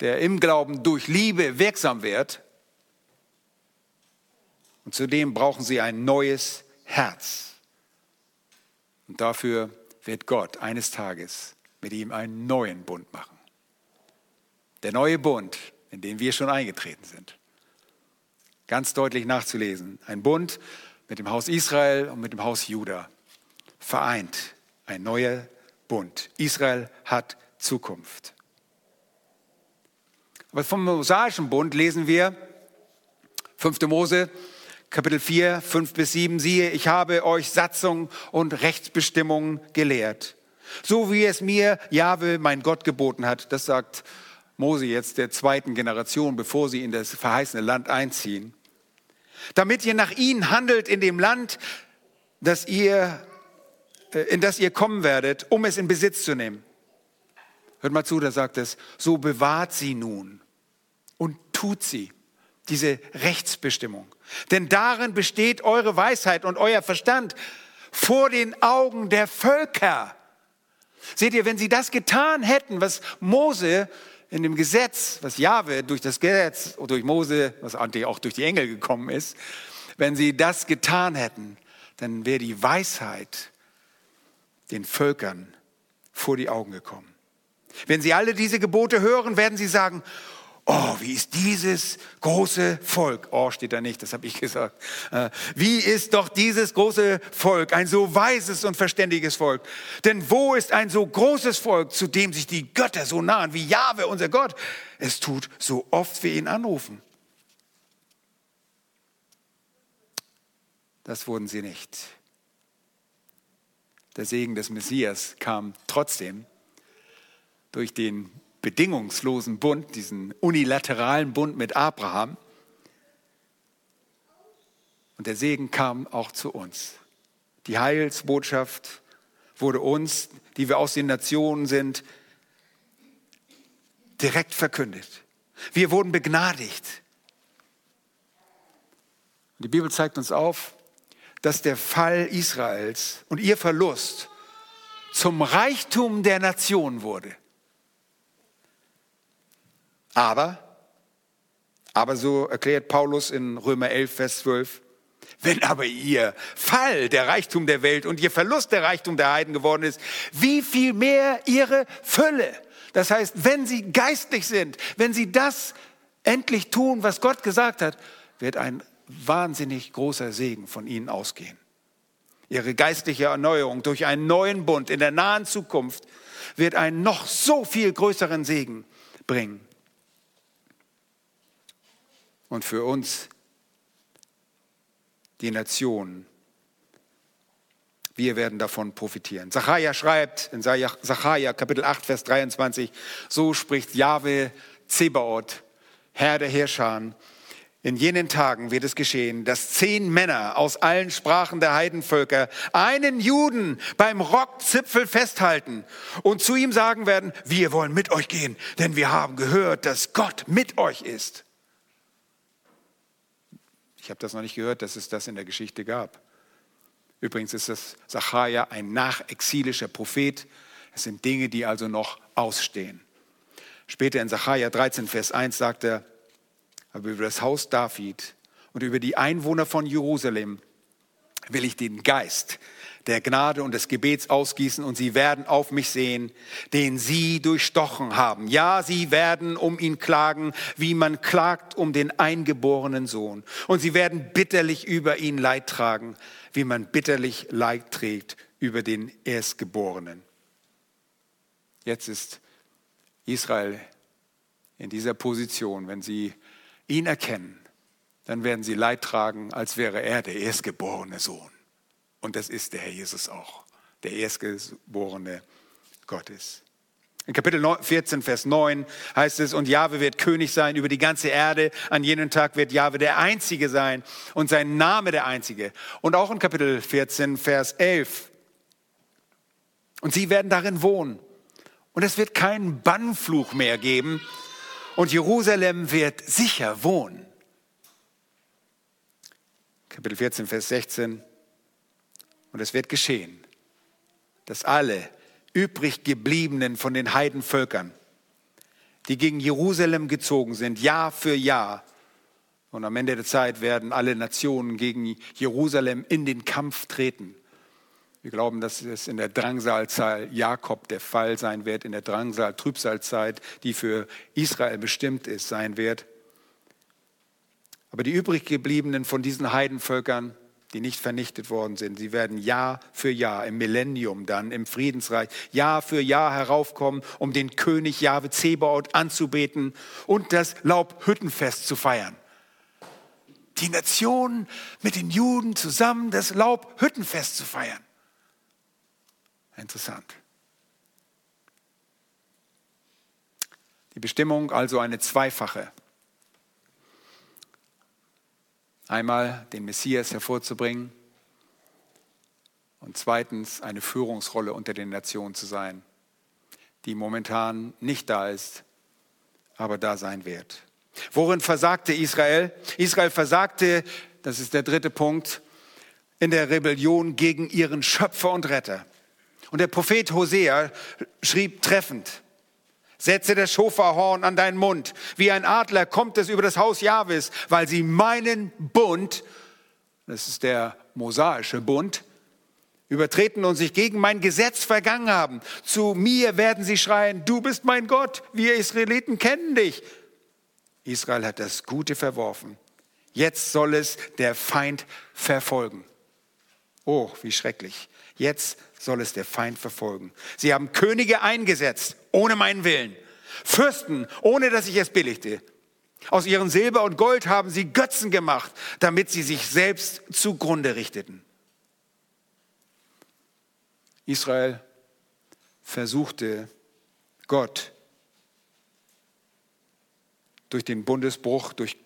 der im Glauben durch Liebe wirksam wird und zudem brauchen sie ein neues Herz. Und dafür wird Gott eines Tages mit ihm einen neuen Bund machen. Der neue Bund, in den wir schon eingetreten sind. Ganz deutlich nachzulesen. Ein Bund mit dem Haus Israel und mit dem Haus Juda. Vereint. Ein neuer Bund. Israel hat Zukunft. Aber vom mosaischen Bund lesen wir 5. Mose Kapitel 4, 5 bis 7, siehe, ich habe euch Satzung und Rechtsbestimmungen gelehrt. So wie es mir Jahwe, mein Gott, geboten hat. Das sagt Mose jetzt der zweiten Generation, bevor sie in das verheißene Land einziehen. Damit ihr nach ihnen handelt in dem Land, das ihr, äh, in das ihr kommen werdet, um es in Besitz zu nehmen. Hört mal zu, da sagt es, so bewahrt sie nun und tut sie diese Rechtsbestimmung. Denn darin besteht eure Weisheit und euer Verstand vor den Augen der Völker. Seht ihr, wenn sie das getan hätten, was Mose in dem Gesetz, was Jahwe durch das Gesetz und durch Mose, was auch durch die Engel gekommen ist, wenn sie das getan hätten, dann wäre die Weisheit den Völkern vor die Augen gekommen. Wenn sie alle diese Gebote hören, werden sie sagen, Oh, wie ist dieses große Volk? Oh, steht da nicht, das habe ich gesagt. Äh, wie ist doch dieses große Volk, ein so weises und verständiges Volk? Denn wo ist ein so großes Volk, zu dem sich die Götter so nahen wie Jahwe, unser Gott? Es tut so oft wir ihn anrufen. Das wurden sie nicht. Der Segen des Messias kam trotzdem durch den bedingungslosen Bund, diesen unilateralen Bund mit Abraham. Und der Segen kam auch zu uns. Die Heilsbotschaft wurde uns, die wir aus den Nationen sind, direkt verkündet. Wir wurden begnadigt. Die Bibel zeigt uns auf, dass der Fall Israels und ihr Verlust zum Reichtum der Nation wurde. Aber, aber so erklärt Paulus in Römer 11, Vers 12, wenn aber ihr Fall der Reichtum der Welt und ihr Verlust der Reichtum der Heiden geworden ist, wie viel mehr ihre Fülle. Das heißt, wenn sie geistlich sind, wenn sie das endlich tun, was Gott gesagt hat, wird ein wahnsinnig großer Segen von ihnen ausgehen. Ihre geistliche Erneuerung durch einen neuen Bund in der nahen Zukunft wird einen noch so viel größeren Segen bringen und für uns die Nation Wir werden davon profitieren. Zachariah schreibt in Zachariah Kapitel 8, Vers 23, so spricht Jahwe Zebaoth, Herr der Herrscher, in jenen Tagen wird es geschehen, dass zehn Männer aus allen Sprachen der Heidenvölker einen Juden beim Rockzipfel festhalten und zu ihm sagen werden, wir wollen mit euch gehen, denn wir haben gehört, dass Gott mit euch ist. Ich habe das noch nicht gehört, dass es das in der Geschichte gab. Übrigens ist das Sacharja ein nachexilischer Prophet. Es sind Dinge, die also noch ausstehen. Später in Sacharja 13, Vers 1 sagt er, aber über das Haus David und über die Einwohner von Jerusalem will ich den Geist der Gnade und des Gebets ausgießen und sie werden auf mich sehen, den sie durchstochen haben. Ja, sie werden um ihn klagen, wie man klagt um den eingeborenen Sohn. Und sie werden bitterlich über ihn Leid tragen, wie man bitterlich Leid trägt über den Erstgeborenen. Jetzt ist Israel in dieser Position, wenn sie ihn erkennen, dann werden sie Leid tragen, als wäre er der erstgeborene Sohn. Und das ist der Herr Jesus auch, der erstgeborene Gottes. In Kapitel 14, Vers 9 heißt es, und Jahwe wird König sein über die ganze Erde. An jenem Tag wird Jahwe der Einzige sein und sein Name der Einzige. Und auch in Kapitel 14, Vers 11. Und sie werden darin wohnen. Und es wird keinen Bannfluch mehr geben, und Jerusalem wird sicher wohnen. Kapitel 14, Vers 16. Und es wird geschehen, dass alle übrig gebliebenen von den Heidenvölkern, die gegen Jerusalem gezogen sind, Jahr für Jahr, und am Ende der Zeit werden alle Nationen gegen Jerusalem in den Kampf treten. Wir glauben, dass es in der Drangsalzahl Jakob der Fall sein wird, in der Drangsal Trübsalzeit, die für Israel bestimmt ist, sein wird. Aber die übrig gebliebenen von diesen Heidenvölkern, die nicht vernichtet worden sind, sie werden Jahr für Jahr im Millennium dann, im Friedensreich, Jahr für Jahr heraufkommen, um den König Jahwe Zebaoth anzubeten und das Laubhüttenfest zu feiern. Die Nation mit den Juden zusammen das Laubhüttenfest zu feiern. Interessant. Die Bestimmung also eine zweifache. Einmal den Messias hervorzubringen und zweitens eine Führungsrolle unter den Nationen zu sein, die momentan nicht da ist, aber da sein wird. Worin versagte Israel? Israel versagte, das ist der dritte Punkt, in der Rebellion gegen ihren Schöpfer und Retter. Und der Prophet Hosea schrieb treffend, Setze das Schofarhorn an deinen Mund. Wie ein Adler kommt es über das Haus Jahwes, weil sie meinen Bund, das ist der mosaische Bund, übertreten und sich gegen mein Gesetz vergangen haben. Zu mir werden sie schreien, du bist mein Gott, wir Israeliten kennen dich. Israel hat das Gute verworfen. Jetzt soll es der Feind verfolgen. Oh, wie schrecklich. Jetzt soll es der Feind verfolgen. Sie haben Könige eingesetzt, ohne meinen Willen. Fürsten, ohne dass ich es billigte. Aus ihrem Silber und Gold haben sie Götzen gemacht, damit sie sich selbst zugrunde richteten. Israel versuchte Gott durch den Bundesbruch durch,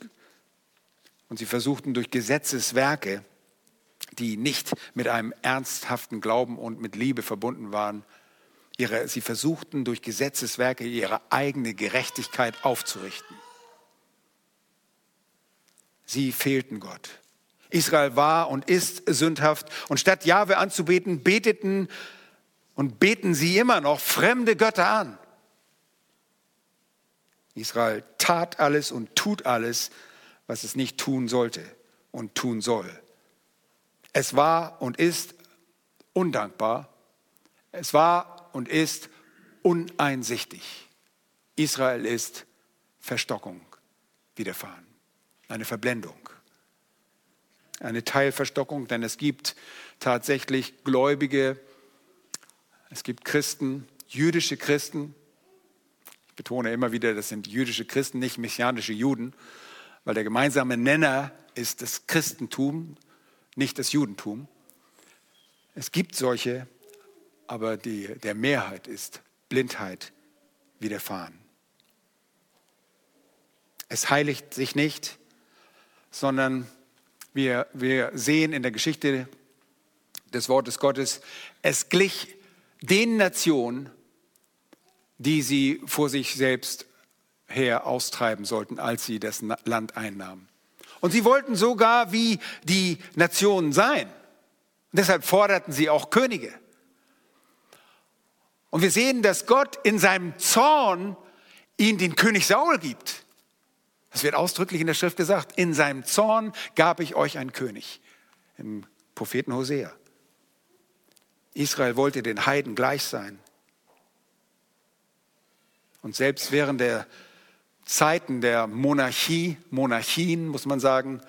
und sie versuchten durch Gesetzeswerke die nicht mit einem ernsthaften Glauben und mit Liebe verbunden waren. Ihre, sie versuchten durch Gesetzeswerke ihre eigene Gerechtigkeit aufzurichten. Sie fehlten Gott. Israel war und ist sündhaft und statt Jahwe anzubeten, beteten und beten sie immer noch fremde Götter an. Israel tat alles und tut alles, was es nicht tun sollte und tun soll. Es war und ist undankbar. Es war und ist uneinsichtig. Israel ist Verstockung widerfahren, eine Verblendung, eine Teilverstockung, denn es gibt tatsächlich Gläubige, es gibt Christen, jüdische Christen. Ich betone immer wieder, das sind jüdische Christen, nicht messianische Juden, weil der gemeinsame Nenner ist das Christentum, nicht das Judentum. Es gibt solche, aber die, der Mehrheit ist Blindheit widerfahren. Es heiligt sich nicht, sondern wir, wir sehen in der Geschichte des Wortes Gottes, es glich den Nationen, die sie vor sich selbst her austreiben sollten, als sie das Land einnahmen. Und sie wollten sogar wie die Nationen sein. Und deshalb forderten sie auch Könige. Und wir sehen, dass Gott in seinem Zorn ihnen den König Saul gibt. Das wird ausdrücklich in der Schrift gesagt. In seinem Zorn gab ich euch einen König. Im Propheten Hosea. Israel wollte den Heiden gleich sein. Und selbst während der Zeiten der Monarchie, Monarchien muss man sagen,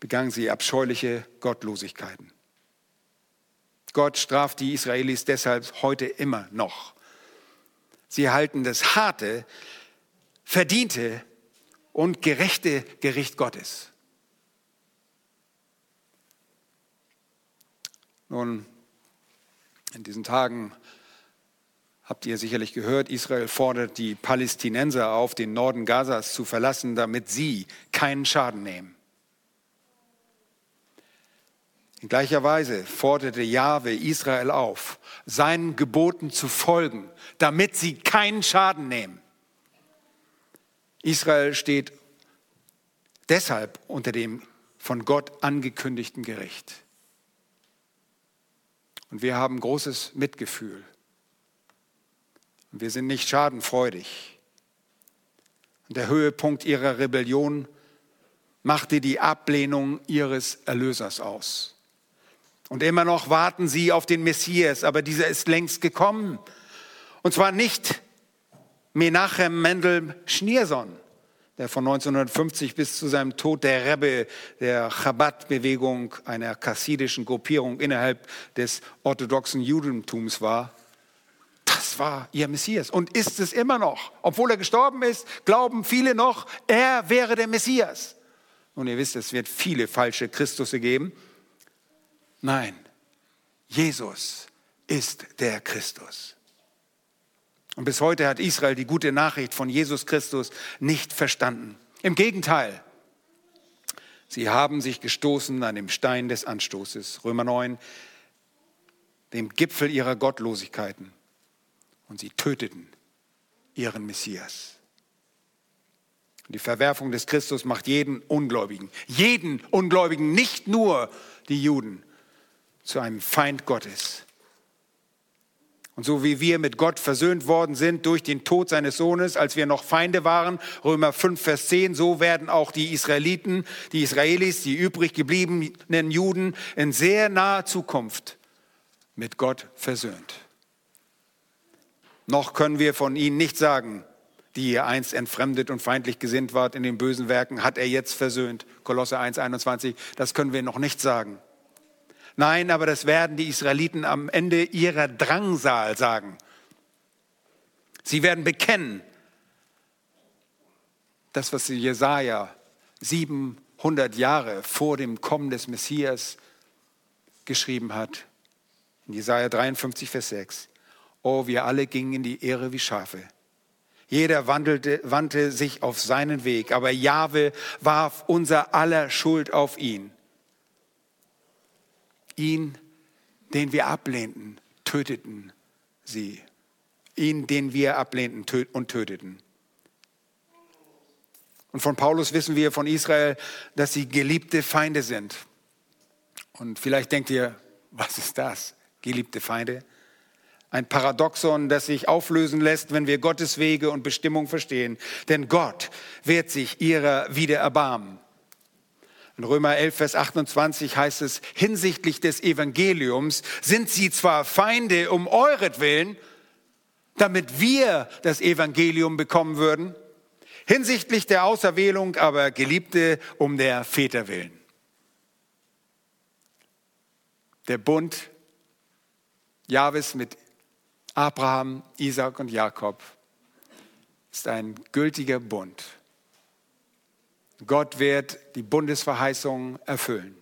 begangen sie abscheuliche Gottlosigkeiten. Gott straft die Israelis deshalb heute immer noch. Sie halten das harte, verdiente und gerechte Gericht Gottes. Nun, in diesen Tagen habt ihr sicherlich gehört, Israel fordert die Palästinenser auf, den Norden Gazas zu verlassen, damit sie keinen Schaden nehmen. In gleicher Weise forderte Jahwe Israel auf, seinen Geboten zu folgen, damit sie keinen Schaden nehmen. Israel steht deshalb unter dem von Gott angekündigten Gericht. Und wir haben großes Mitgefühl. Und wir sind nicht schadenfreudig. Und der Höhepunkt ihrer Rebellion machte die Ablehnung ihres Erlösers aus. Und immer noch warten sie auf den Messias, aber dieser ist längst gekommen. Und zwar nicht Menachem Mendel Schneerson, der von 1950 bis zu seinem Tod der Rebbe der Chabad-Bewegung, einer kassidischen Gruppierung innerhalb des orthodoxen Judentums war. Das war ihr Messias und ist es immer noch. Obwohl er gestorben ist, glauben viele noch, er wäre der Messias. Und ihr wisst, es wird viele falsche Christusse geben. Nein, Jesus ist der Christus. Und bis heute hat Israel die gute Nachricht von Jesus Christus nicht verstanden. Im Gegenteil, sie haben sich gestoßen an dem Stein des Anstoßes, Römer 9, dem Gipfel ihrer Gottlosigkeiten. Und sie töteten ihren Messias. Die Verwerfung des Christus macht jeden Ungläubigen, jeden Ungläubigen, nicht nur die Juden, zu einem Feind Gottes. Und so wie wir mit Gott versöhnt worden sind durch den Tod seines Sohnes, als wir noch Feinde waren, Römer 5, Vers 10, so werden auch die Israeliten, die Israelis, die übrig gebliebenen Juden in sehr naher Zukunft mit Gott versöhnt. Noch können wir von ihnen nicht sagen, die ihr einst entfremdet und feindlich gesinnt wart in den bösen Werken, hat er jetzt versöhnt. Kolosse 1, 21, das können wir noch nicht sagen. Nein, aber das werden die Israeliten am Ende ihrer Drangsal sagen. Sie werden bekennen, das, was Jesaja 700 Jahre vor dem Kommen des Messias geschrieben hat. In Jesaja 53, Vers 6. Oh, wir alle gingen in die Ehre wie Schafe. Jeder wandelte, wandte sich auf seinen Weg, aber Jahwe warf unser aller Schuld auf ihn. Ihn, den wir ablehnten, töteten sie. Ihn, den wir ablehnten und töteten. Und von Paulus wissen wir von Israel, dass sie geliebte Feinde sind. Und vielleicht denkt ihr, was ist das? Geliebte Feinde? Ein Paradoxon, das sich auflösen lässt, wenn wir Gottes Wege und Bestimmung verstehen. Denn Gott wird sich ihrer wieder erbarmen. In Römer 11, Vers 28 heißt es, hinsichtlich des Evangeliums sind sie zwar Feinde um euretwillen, damit wir das Evangelium bekommen würden, hinsichtlich der Auserwählung aber Geliebte um der Väter willen. Der Bund Jahwes mit Abraham, Isaac und Jakob ist ein gültiger Bund. Gott wird die Bundesverheißung erfüllen.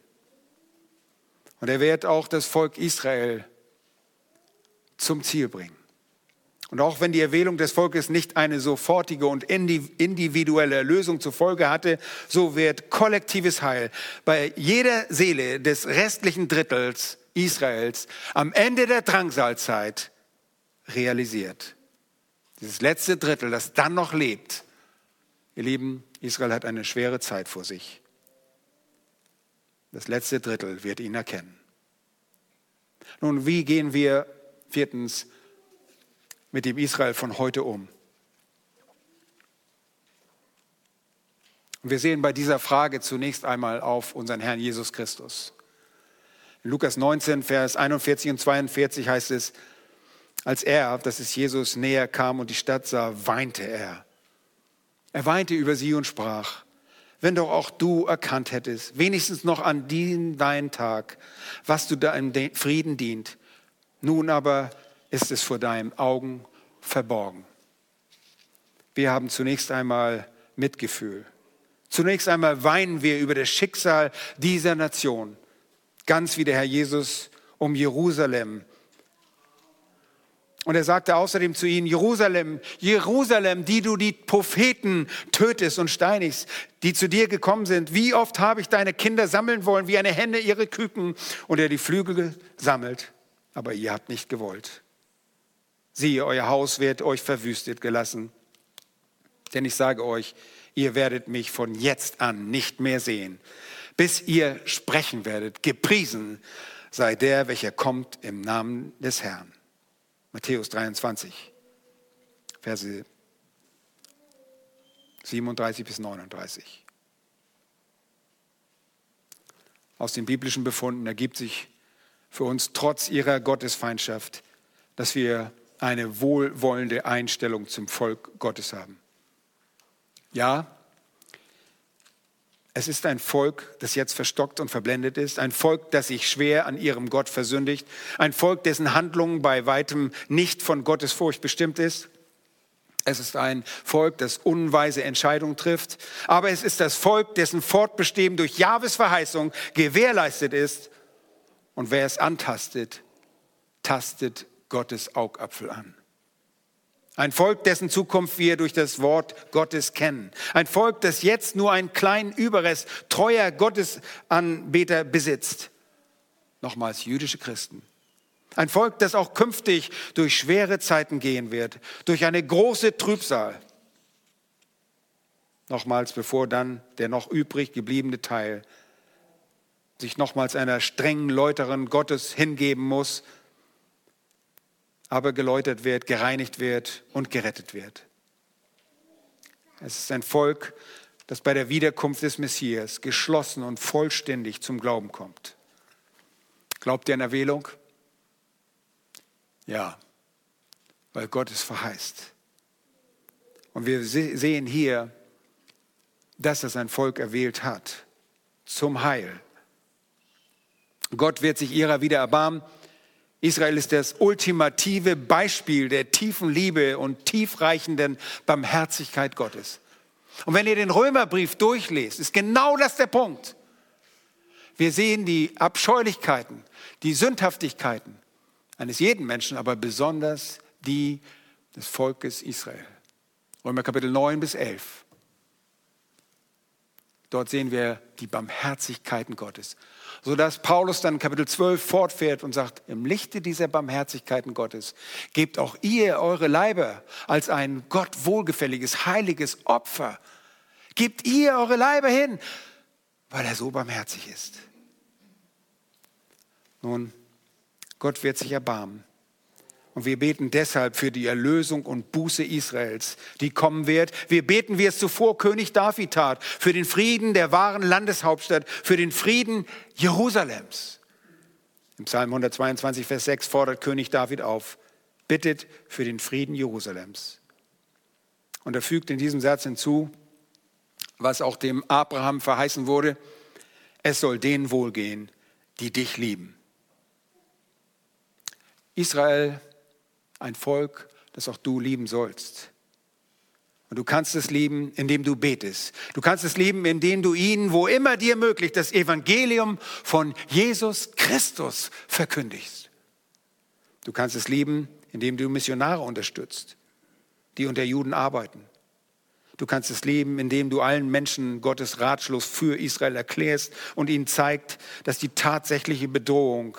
Und er wird auch das Volk Israel zum Ziel bringen. Und auch wenn die Erwählung des Volkes nicht eine sofortige und individuelle Lösung zur Folge hatte, so wird kollektives Heil bei jeder Seele des restlichen Drittels Israels am Ende der Drangsalzeit realisiert. Dieses letzte Drittel, das dann noch lebt. Ihr Lieben, Israel hat eine schwere Zeit vor sich. Das letzte Drittel wird ihn erkennen. Nun, wie gehen wir viertens mit dem Israel von heute um? wir sehen bei dieser Frage zunächst einmal auf unseren Herrn Jesus Christus. In Lukas 19, Vers 41 und 42 heißt es, als er, das ist Jesus, näher kam und die Stadt sah, weinte er. Er weinte über sie und sprach, wenn doch auch du erkannt hättest, wenigstens noch an diesem deinen Tag, was du da im Frieden dient. Nun aber ist es vor deinen Augen verborgen. Wir haben zunächst einmal Mitgefühl. Zunächst einmal weinen wir über das Schicksal dieser Nation, ganz wie der Herr Jesus um Jerusalem und er sagte außerdem zu ihnen, Jerusalem, Jerusalem, die du die Propheten tötest und steinigst, die zu dir gekommen sind, wie oft habe ich deine Kinder sammeln wollen, wie eine Henne ihre Küken, und er die Flügel sammelt, aber ihr habt nicht gewollt. Siehe, euer Haus wird euch verwüstet gelassen. Denn ich sage euch, ihr werdet mich von jetzt an nicht mehr sehen, bis ihr sprechen werdet, gepriesen sei der, welcher kommt im Namen des Herrn. Matthäus 23, Verse 37 bis 39. Aus den biblischen Befunden ergibt sich für uns trotz ihrer Gottesfeindschaft, dass wir eine wohlwollende Einstellung zum Volk Gottes haben. Ja, es ist ein Volk, das jetzt verstockt und verblendet ist, ein Volk, das sich schwer an ihrem Gott versündigt, ein Volk, dessen Handlung bei weitem nicht von Gottes Furcht bestimmt ist. Es ist ein Volk, das unweise Entscheidungen trifft, aber es ist das Volk, dessen Fortbestehen durch Jahwes Verheißung gewährleistet ist. Und wer es antastet, tastet Gottes Augapfel an. Ein Volk, dessen Zukunft wir durch das Wort Gottes kennen. Ein Volk, das jetzt nur einen kleinen Überrest treuer Gottesanbeter besitzt. Nochmals jüdische Christen. Ein Volk, das auch künftig durch schwere Zeiten gehen wird, durch eine große Trübsal. Nochmals, bevor dann der noch übrig gebliebene Teil sich nochmals einer strengen Läuterin Gottes hingeben muss, aber geläutert wird, gereinigt wird und gerettet wird. Es ist ein Volk, das bei der Wiederkunft des Messias geschlossen und vollständig zum Glauben kommt. Glaubt ihr an Erwählung? Ja, weil Gott es verheißt. Und wir sehen hier, dass er sein Volk erwählt hat zum Heil. Gott wird sich ihrer wieder erbarmen Israel ist das ultimative Beispiel der tiefen Liebe und tiefreichenden Barmherzigkeit Gottes. Und wenn ihr den Römerbrief durchlest, ist genau das der Punkt. Wir sehen die Abscheulichkeiten, die Sündhaftigkeiten eines jeden Menschen, aber besonders die des Volkes Israel. Römer Kapitel 9 bis 11. Dort sehen wir die Barmherzigkeiten Gottes sodass Paulus dann Kapitel 12 fortfährt und sagt, im Lichte dieser Barmherzigkeiten Gottes gebt auch ihr eure Leiber als ein Gott wohlgefälliges, heiliges Opfer. Gebt ihr eure Leiber hin, weil er so barmherzig ist. Nun, Gott wird sich erbarmen. Und wir beten deshalb für die Erlösung und Buße Israels, die kommen wird. Wir beten, wie es zuvor König David tat, für den Frieden der wahren Landeshauptstadt, für den Frieden Jerusalems. Im Psalm 122, Vers 6 fordert König David auf, bittet für den Frieden Jerusalems. Und er fügt in diesem Satz hinzu, was auch dem Abraham verheißen wurde, es soll denen wohlgehen, die dich lieben. Israel ein Volk, das auch du lieben sollst. Und du kannst es lieben, indem du betest. Du kannst es lieben, indem du ihnen, wo immer dir möglich, das Evangelium von Jesus Christus verkündigst. Du kannst es lieben, indem du Missionare unterstützt, die unter Juden arbeiten. Du kannst es lieben, indem du allen Menschen Gottes Ratschluss für Israel erklärst und ihnen zeigt, dass die tatsächliche Bedrohung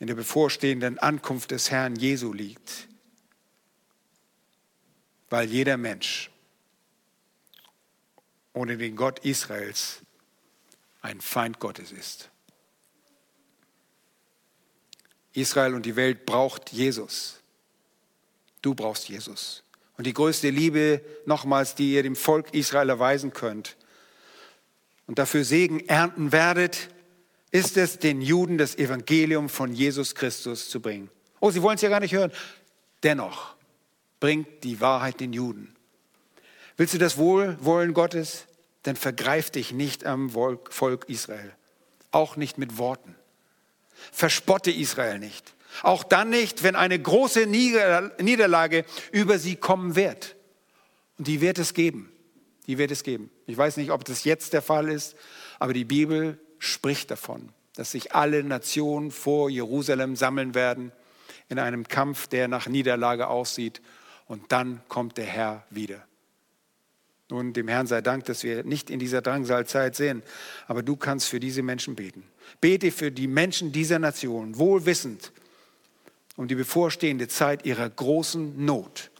in der bevorstehenden Ankunft des Herrn Jesu liegt. Weil jeder Mensch ohne den Gott Israels ein Feind Gottes ist. Israel und die Welt braucht Jesus. Du brauchst Jesus. Und die größte Liebe, nochmals, die ihr dem Volk Israel erweisen könnt und dafür Segen ernten werdet, ist es, den Juden das Evangelium von Jesus Christus zu bringen. Oh, sie wollen es ja gar nicht hören. Dennoch bringt die Wahrheit den Juden. Willst du das Wohlwollen Gottes? Dann vergreif dich nicht am Volk Israel. Auch nicht mit Worten. Verspotte Israel nicht. Auch dann nicht, wenn eine große Niederlage über sie kommen wird. Und die wird es geben. Die wird es geben. Ich weiß nicht, ob das jetzt der Fall ist, aber die Bibel spricht davon, dass sich alle Nationen vor Jerusalem sammeln werden in einem Kampf, der nach Niederlage aussieht. Und dann kommt der Herr wieder. Nun, dem Herrn sei Dank, dass wir nicht in dieser Drangsalzeit sehen, aber du kannst für diese Menschen beten. Bete für die Menschen dieser Nation, wohl wissend, um die bevorstehende Zeit ihrer großen Not.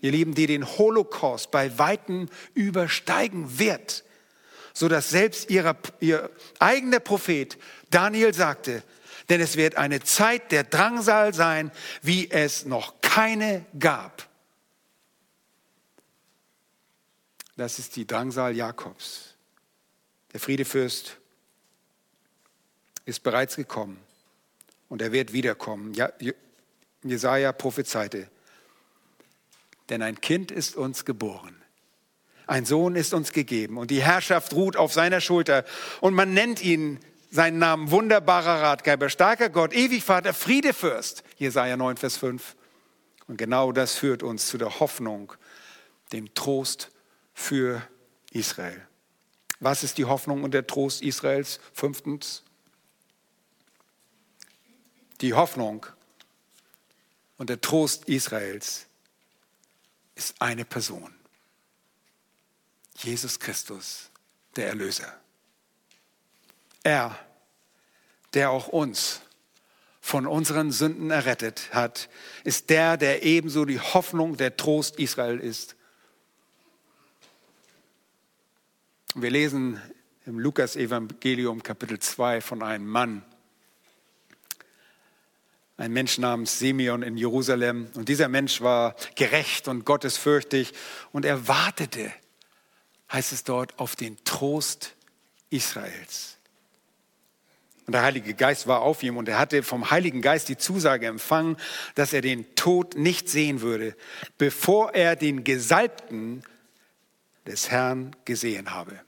Ihr Lieben, die den Holocaust bei Weitem übersteigen wird, so dass selbst ihrer, ihr eigener Prophet Daniel sagte, denn es wird eine Zeit der Drangsal sein, wie es noch keine gab. Das ist die Drangsal Jakobs. Der Friedefürst ist bereits gekommen und er wird wiederkommen. Ja, Jesaja prophezeite. Denn ein Kind ist uns geboren. Ein Sohn ist uns gegeben und die Herrschaft ruht auf seiner Schulter. Und man nennt ihn seinen Namen wunderbarer Ratgeber, starker Gott, ewig Vater, Friedefürst. Jesaja 9, Vers 5. Und genau das führt uns zu der Hoffnung, dem Trost für Israel. Was ist die Hoffnung und der Trost Israels? Fünftens, die Hoffnung und der Trost Israels ist eine Person. Jesus Christus, der Erlöser. Er, der auch uns von unseren Sünden errettet hat, ist der, der ebenso die Hoffnung, der Trost Israel ist. Wir lesen im Lukas-Evangelium Kapitel 2 von einem Mann, ein Mensch namens Simeon in Jerusalem. Und dieser Mensch war gerecht und gottesfürchtig und er wartete, heißt es dort, auf den Trost Israels. Und der Heilige Geist war auf ihm und er hatte vom Heiligen Geist die Zusage empfangen, dass er den Tod nicht sehen würde, bevor er den Gesalbten des Herrn gesehen habe.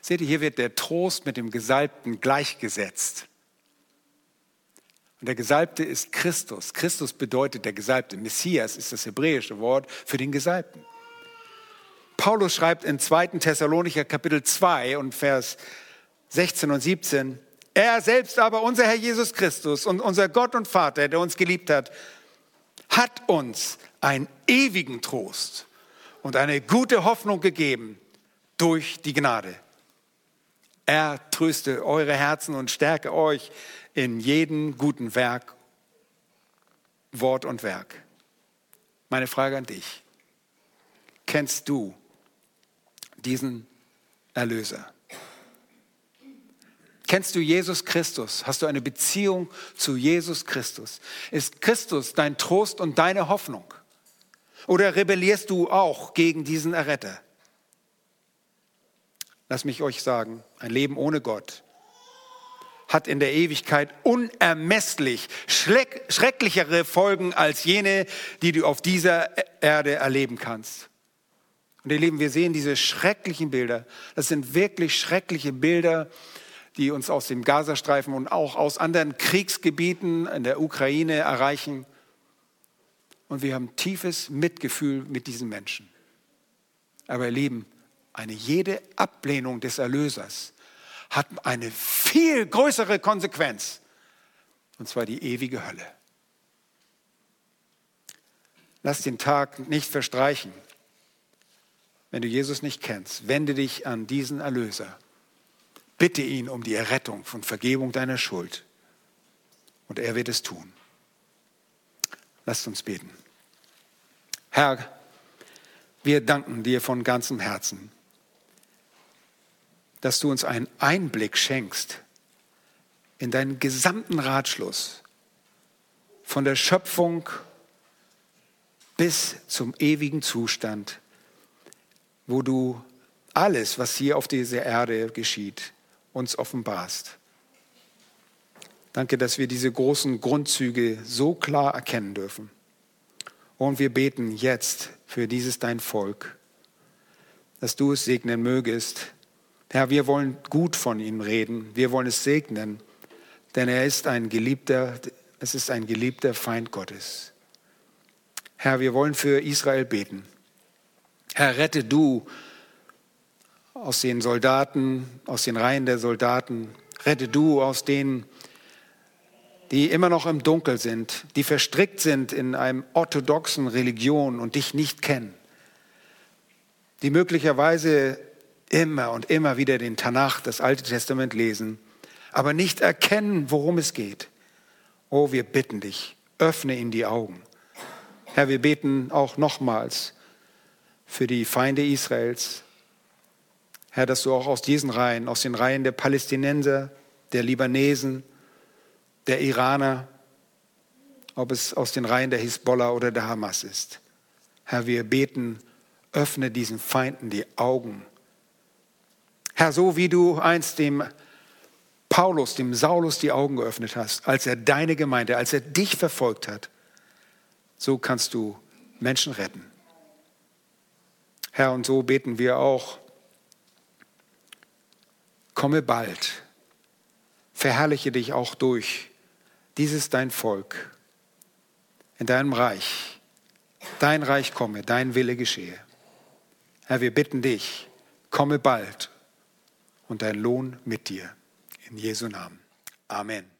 Seht ihr, hier wird der Trost mit dem Gesalbten gleichgesetzt. Und der Gesalbte ist Christus. Christus bedeutet der Gesalbte. Messias ist das hebräische Wort für den Gesalbten. Paulus schreibt in 2. Thessalonicher Kapitel 2 und Vers 16 und 17, er selbst aber, unser Herr Jesus Christus und unser Gott und Vater, der uns geliebt hat, hat uns einen ewigen Trost und eine gute Hoffnung gegeben durch die Gnade. Er tröste eure Herzen und stärke euch in jedem guten Werk, Wort und Werk. Meine Frage an dich. Kennst du diesen Erlöser? Kennst du Jesus Christus? Hast du eine Beziehung zu Jesus Christus? Ist Christus dein Trost und deine Hoffnung? Oder rebellierst du auch gegen diesen Erretter? Lass mich euch sagen, ein Leben ohne Gott hat in der Ewigkeit unermesslich schrecklichere Folgen als jene, die du auf dieser Erde erleben kannst. Und ihr Lieben, wir sehen diese schrecklichen Bilder. Das sind wirklich schreckliche Bilder, die uns aus dem Gazastreifen und auch aus anderen Kriegsgebieten in der Ukraine erreichen. Und wir haben tiefes Mitgefühl mit diesen Menschen. Aber ihr Lieben, eine jede Ablehnung des Erlösers hat eine viel größere Konsequenz, und zwar die ewige Hölle. Lass den Tag nicht verstreichen. Wenn du Jesus nicht kennst, wende dich an diesen Erlöser. Bitte ihn um die Errettung von Vergebung deiner Schuld. Und er wird es tun. Lasst uns beten. Herr, wir danken dir von ganzem Herzen, dass du uns einen Einblick schenkst in deinen gesamten Ratschluss von der Schöpfung bis zum ewigen Zustand, wo du alles, was hier auf dieser Erde geschieht, uns offenbarst. Danke, dass wir diese großen Grundzüge so klar erkennen dürfen. Und wir beten jetzt für dieses dein Volk, dass du es segnen mögest. Herr, wir wollen gut von ihm reden, wir wollen es segnen, denn er ist ein geliebter, es ist ein geliebter Feind Gottes. Herr, wir wollen für Israel beten. Herr, rette du aus den Soldaten, aus den Reihen der Soldaten, rette du aus denen, die immer noch im Dunkel sind, die verstrickt sind in einem orthodoxen Religion und dich nicht kennen, die möglicherweise immer und immer wieder den Tanach, das Alte Testament lesen, aber nicht erkennen, worum es geht. Oh, wir bitten dich, öffne ihnen die Augen. Herr, wir beten auch nochmals für die Feinde Israels. Herr, dass du auch aus diesen Reihen, aus den Reihen der Palästinenser, der Libanesen, der Iraner, ob es aus den Reihen der Hisbollah oder der Hamas ist. Herr, wir beten, öffne diesen Feinden die Augen. Herr, so wie du einst dem Paulus, dem Saulus die Augen geöffnet hast, als er deine Gemeinde, als er dich verfolgt hat, so kannst du Menschen retten. Herr, und so beten wir auch, komme bald, verherrliche dich auch durch dieses dein Volk in deinem Reich. Dein Reich komme, dein Wille geschehe. Herr, wir bitten dich, komme bald und dein Lohn mit dir. In Jesu Namen. Amen.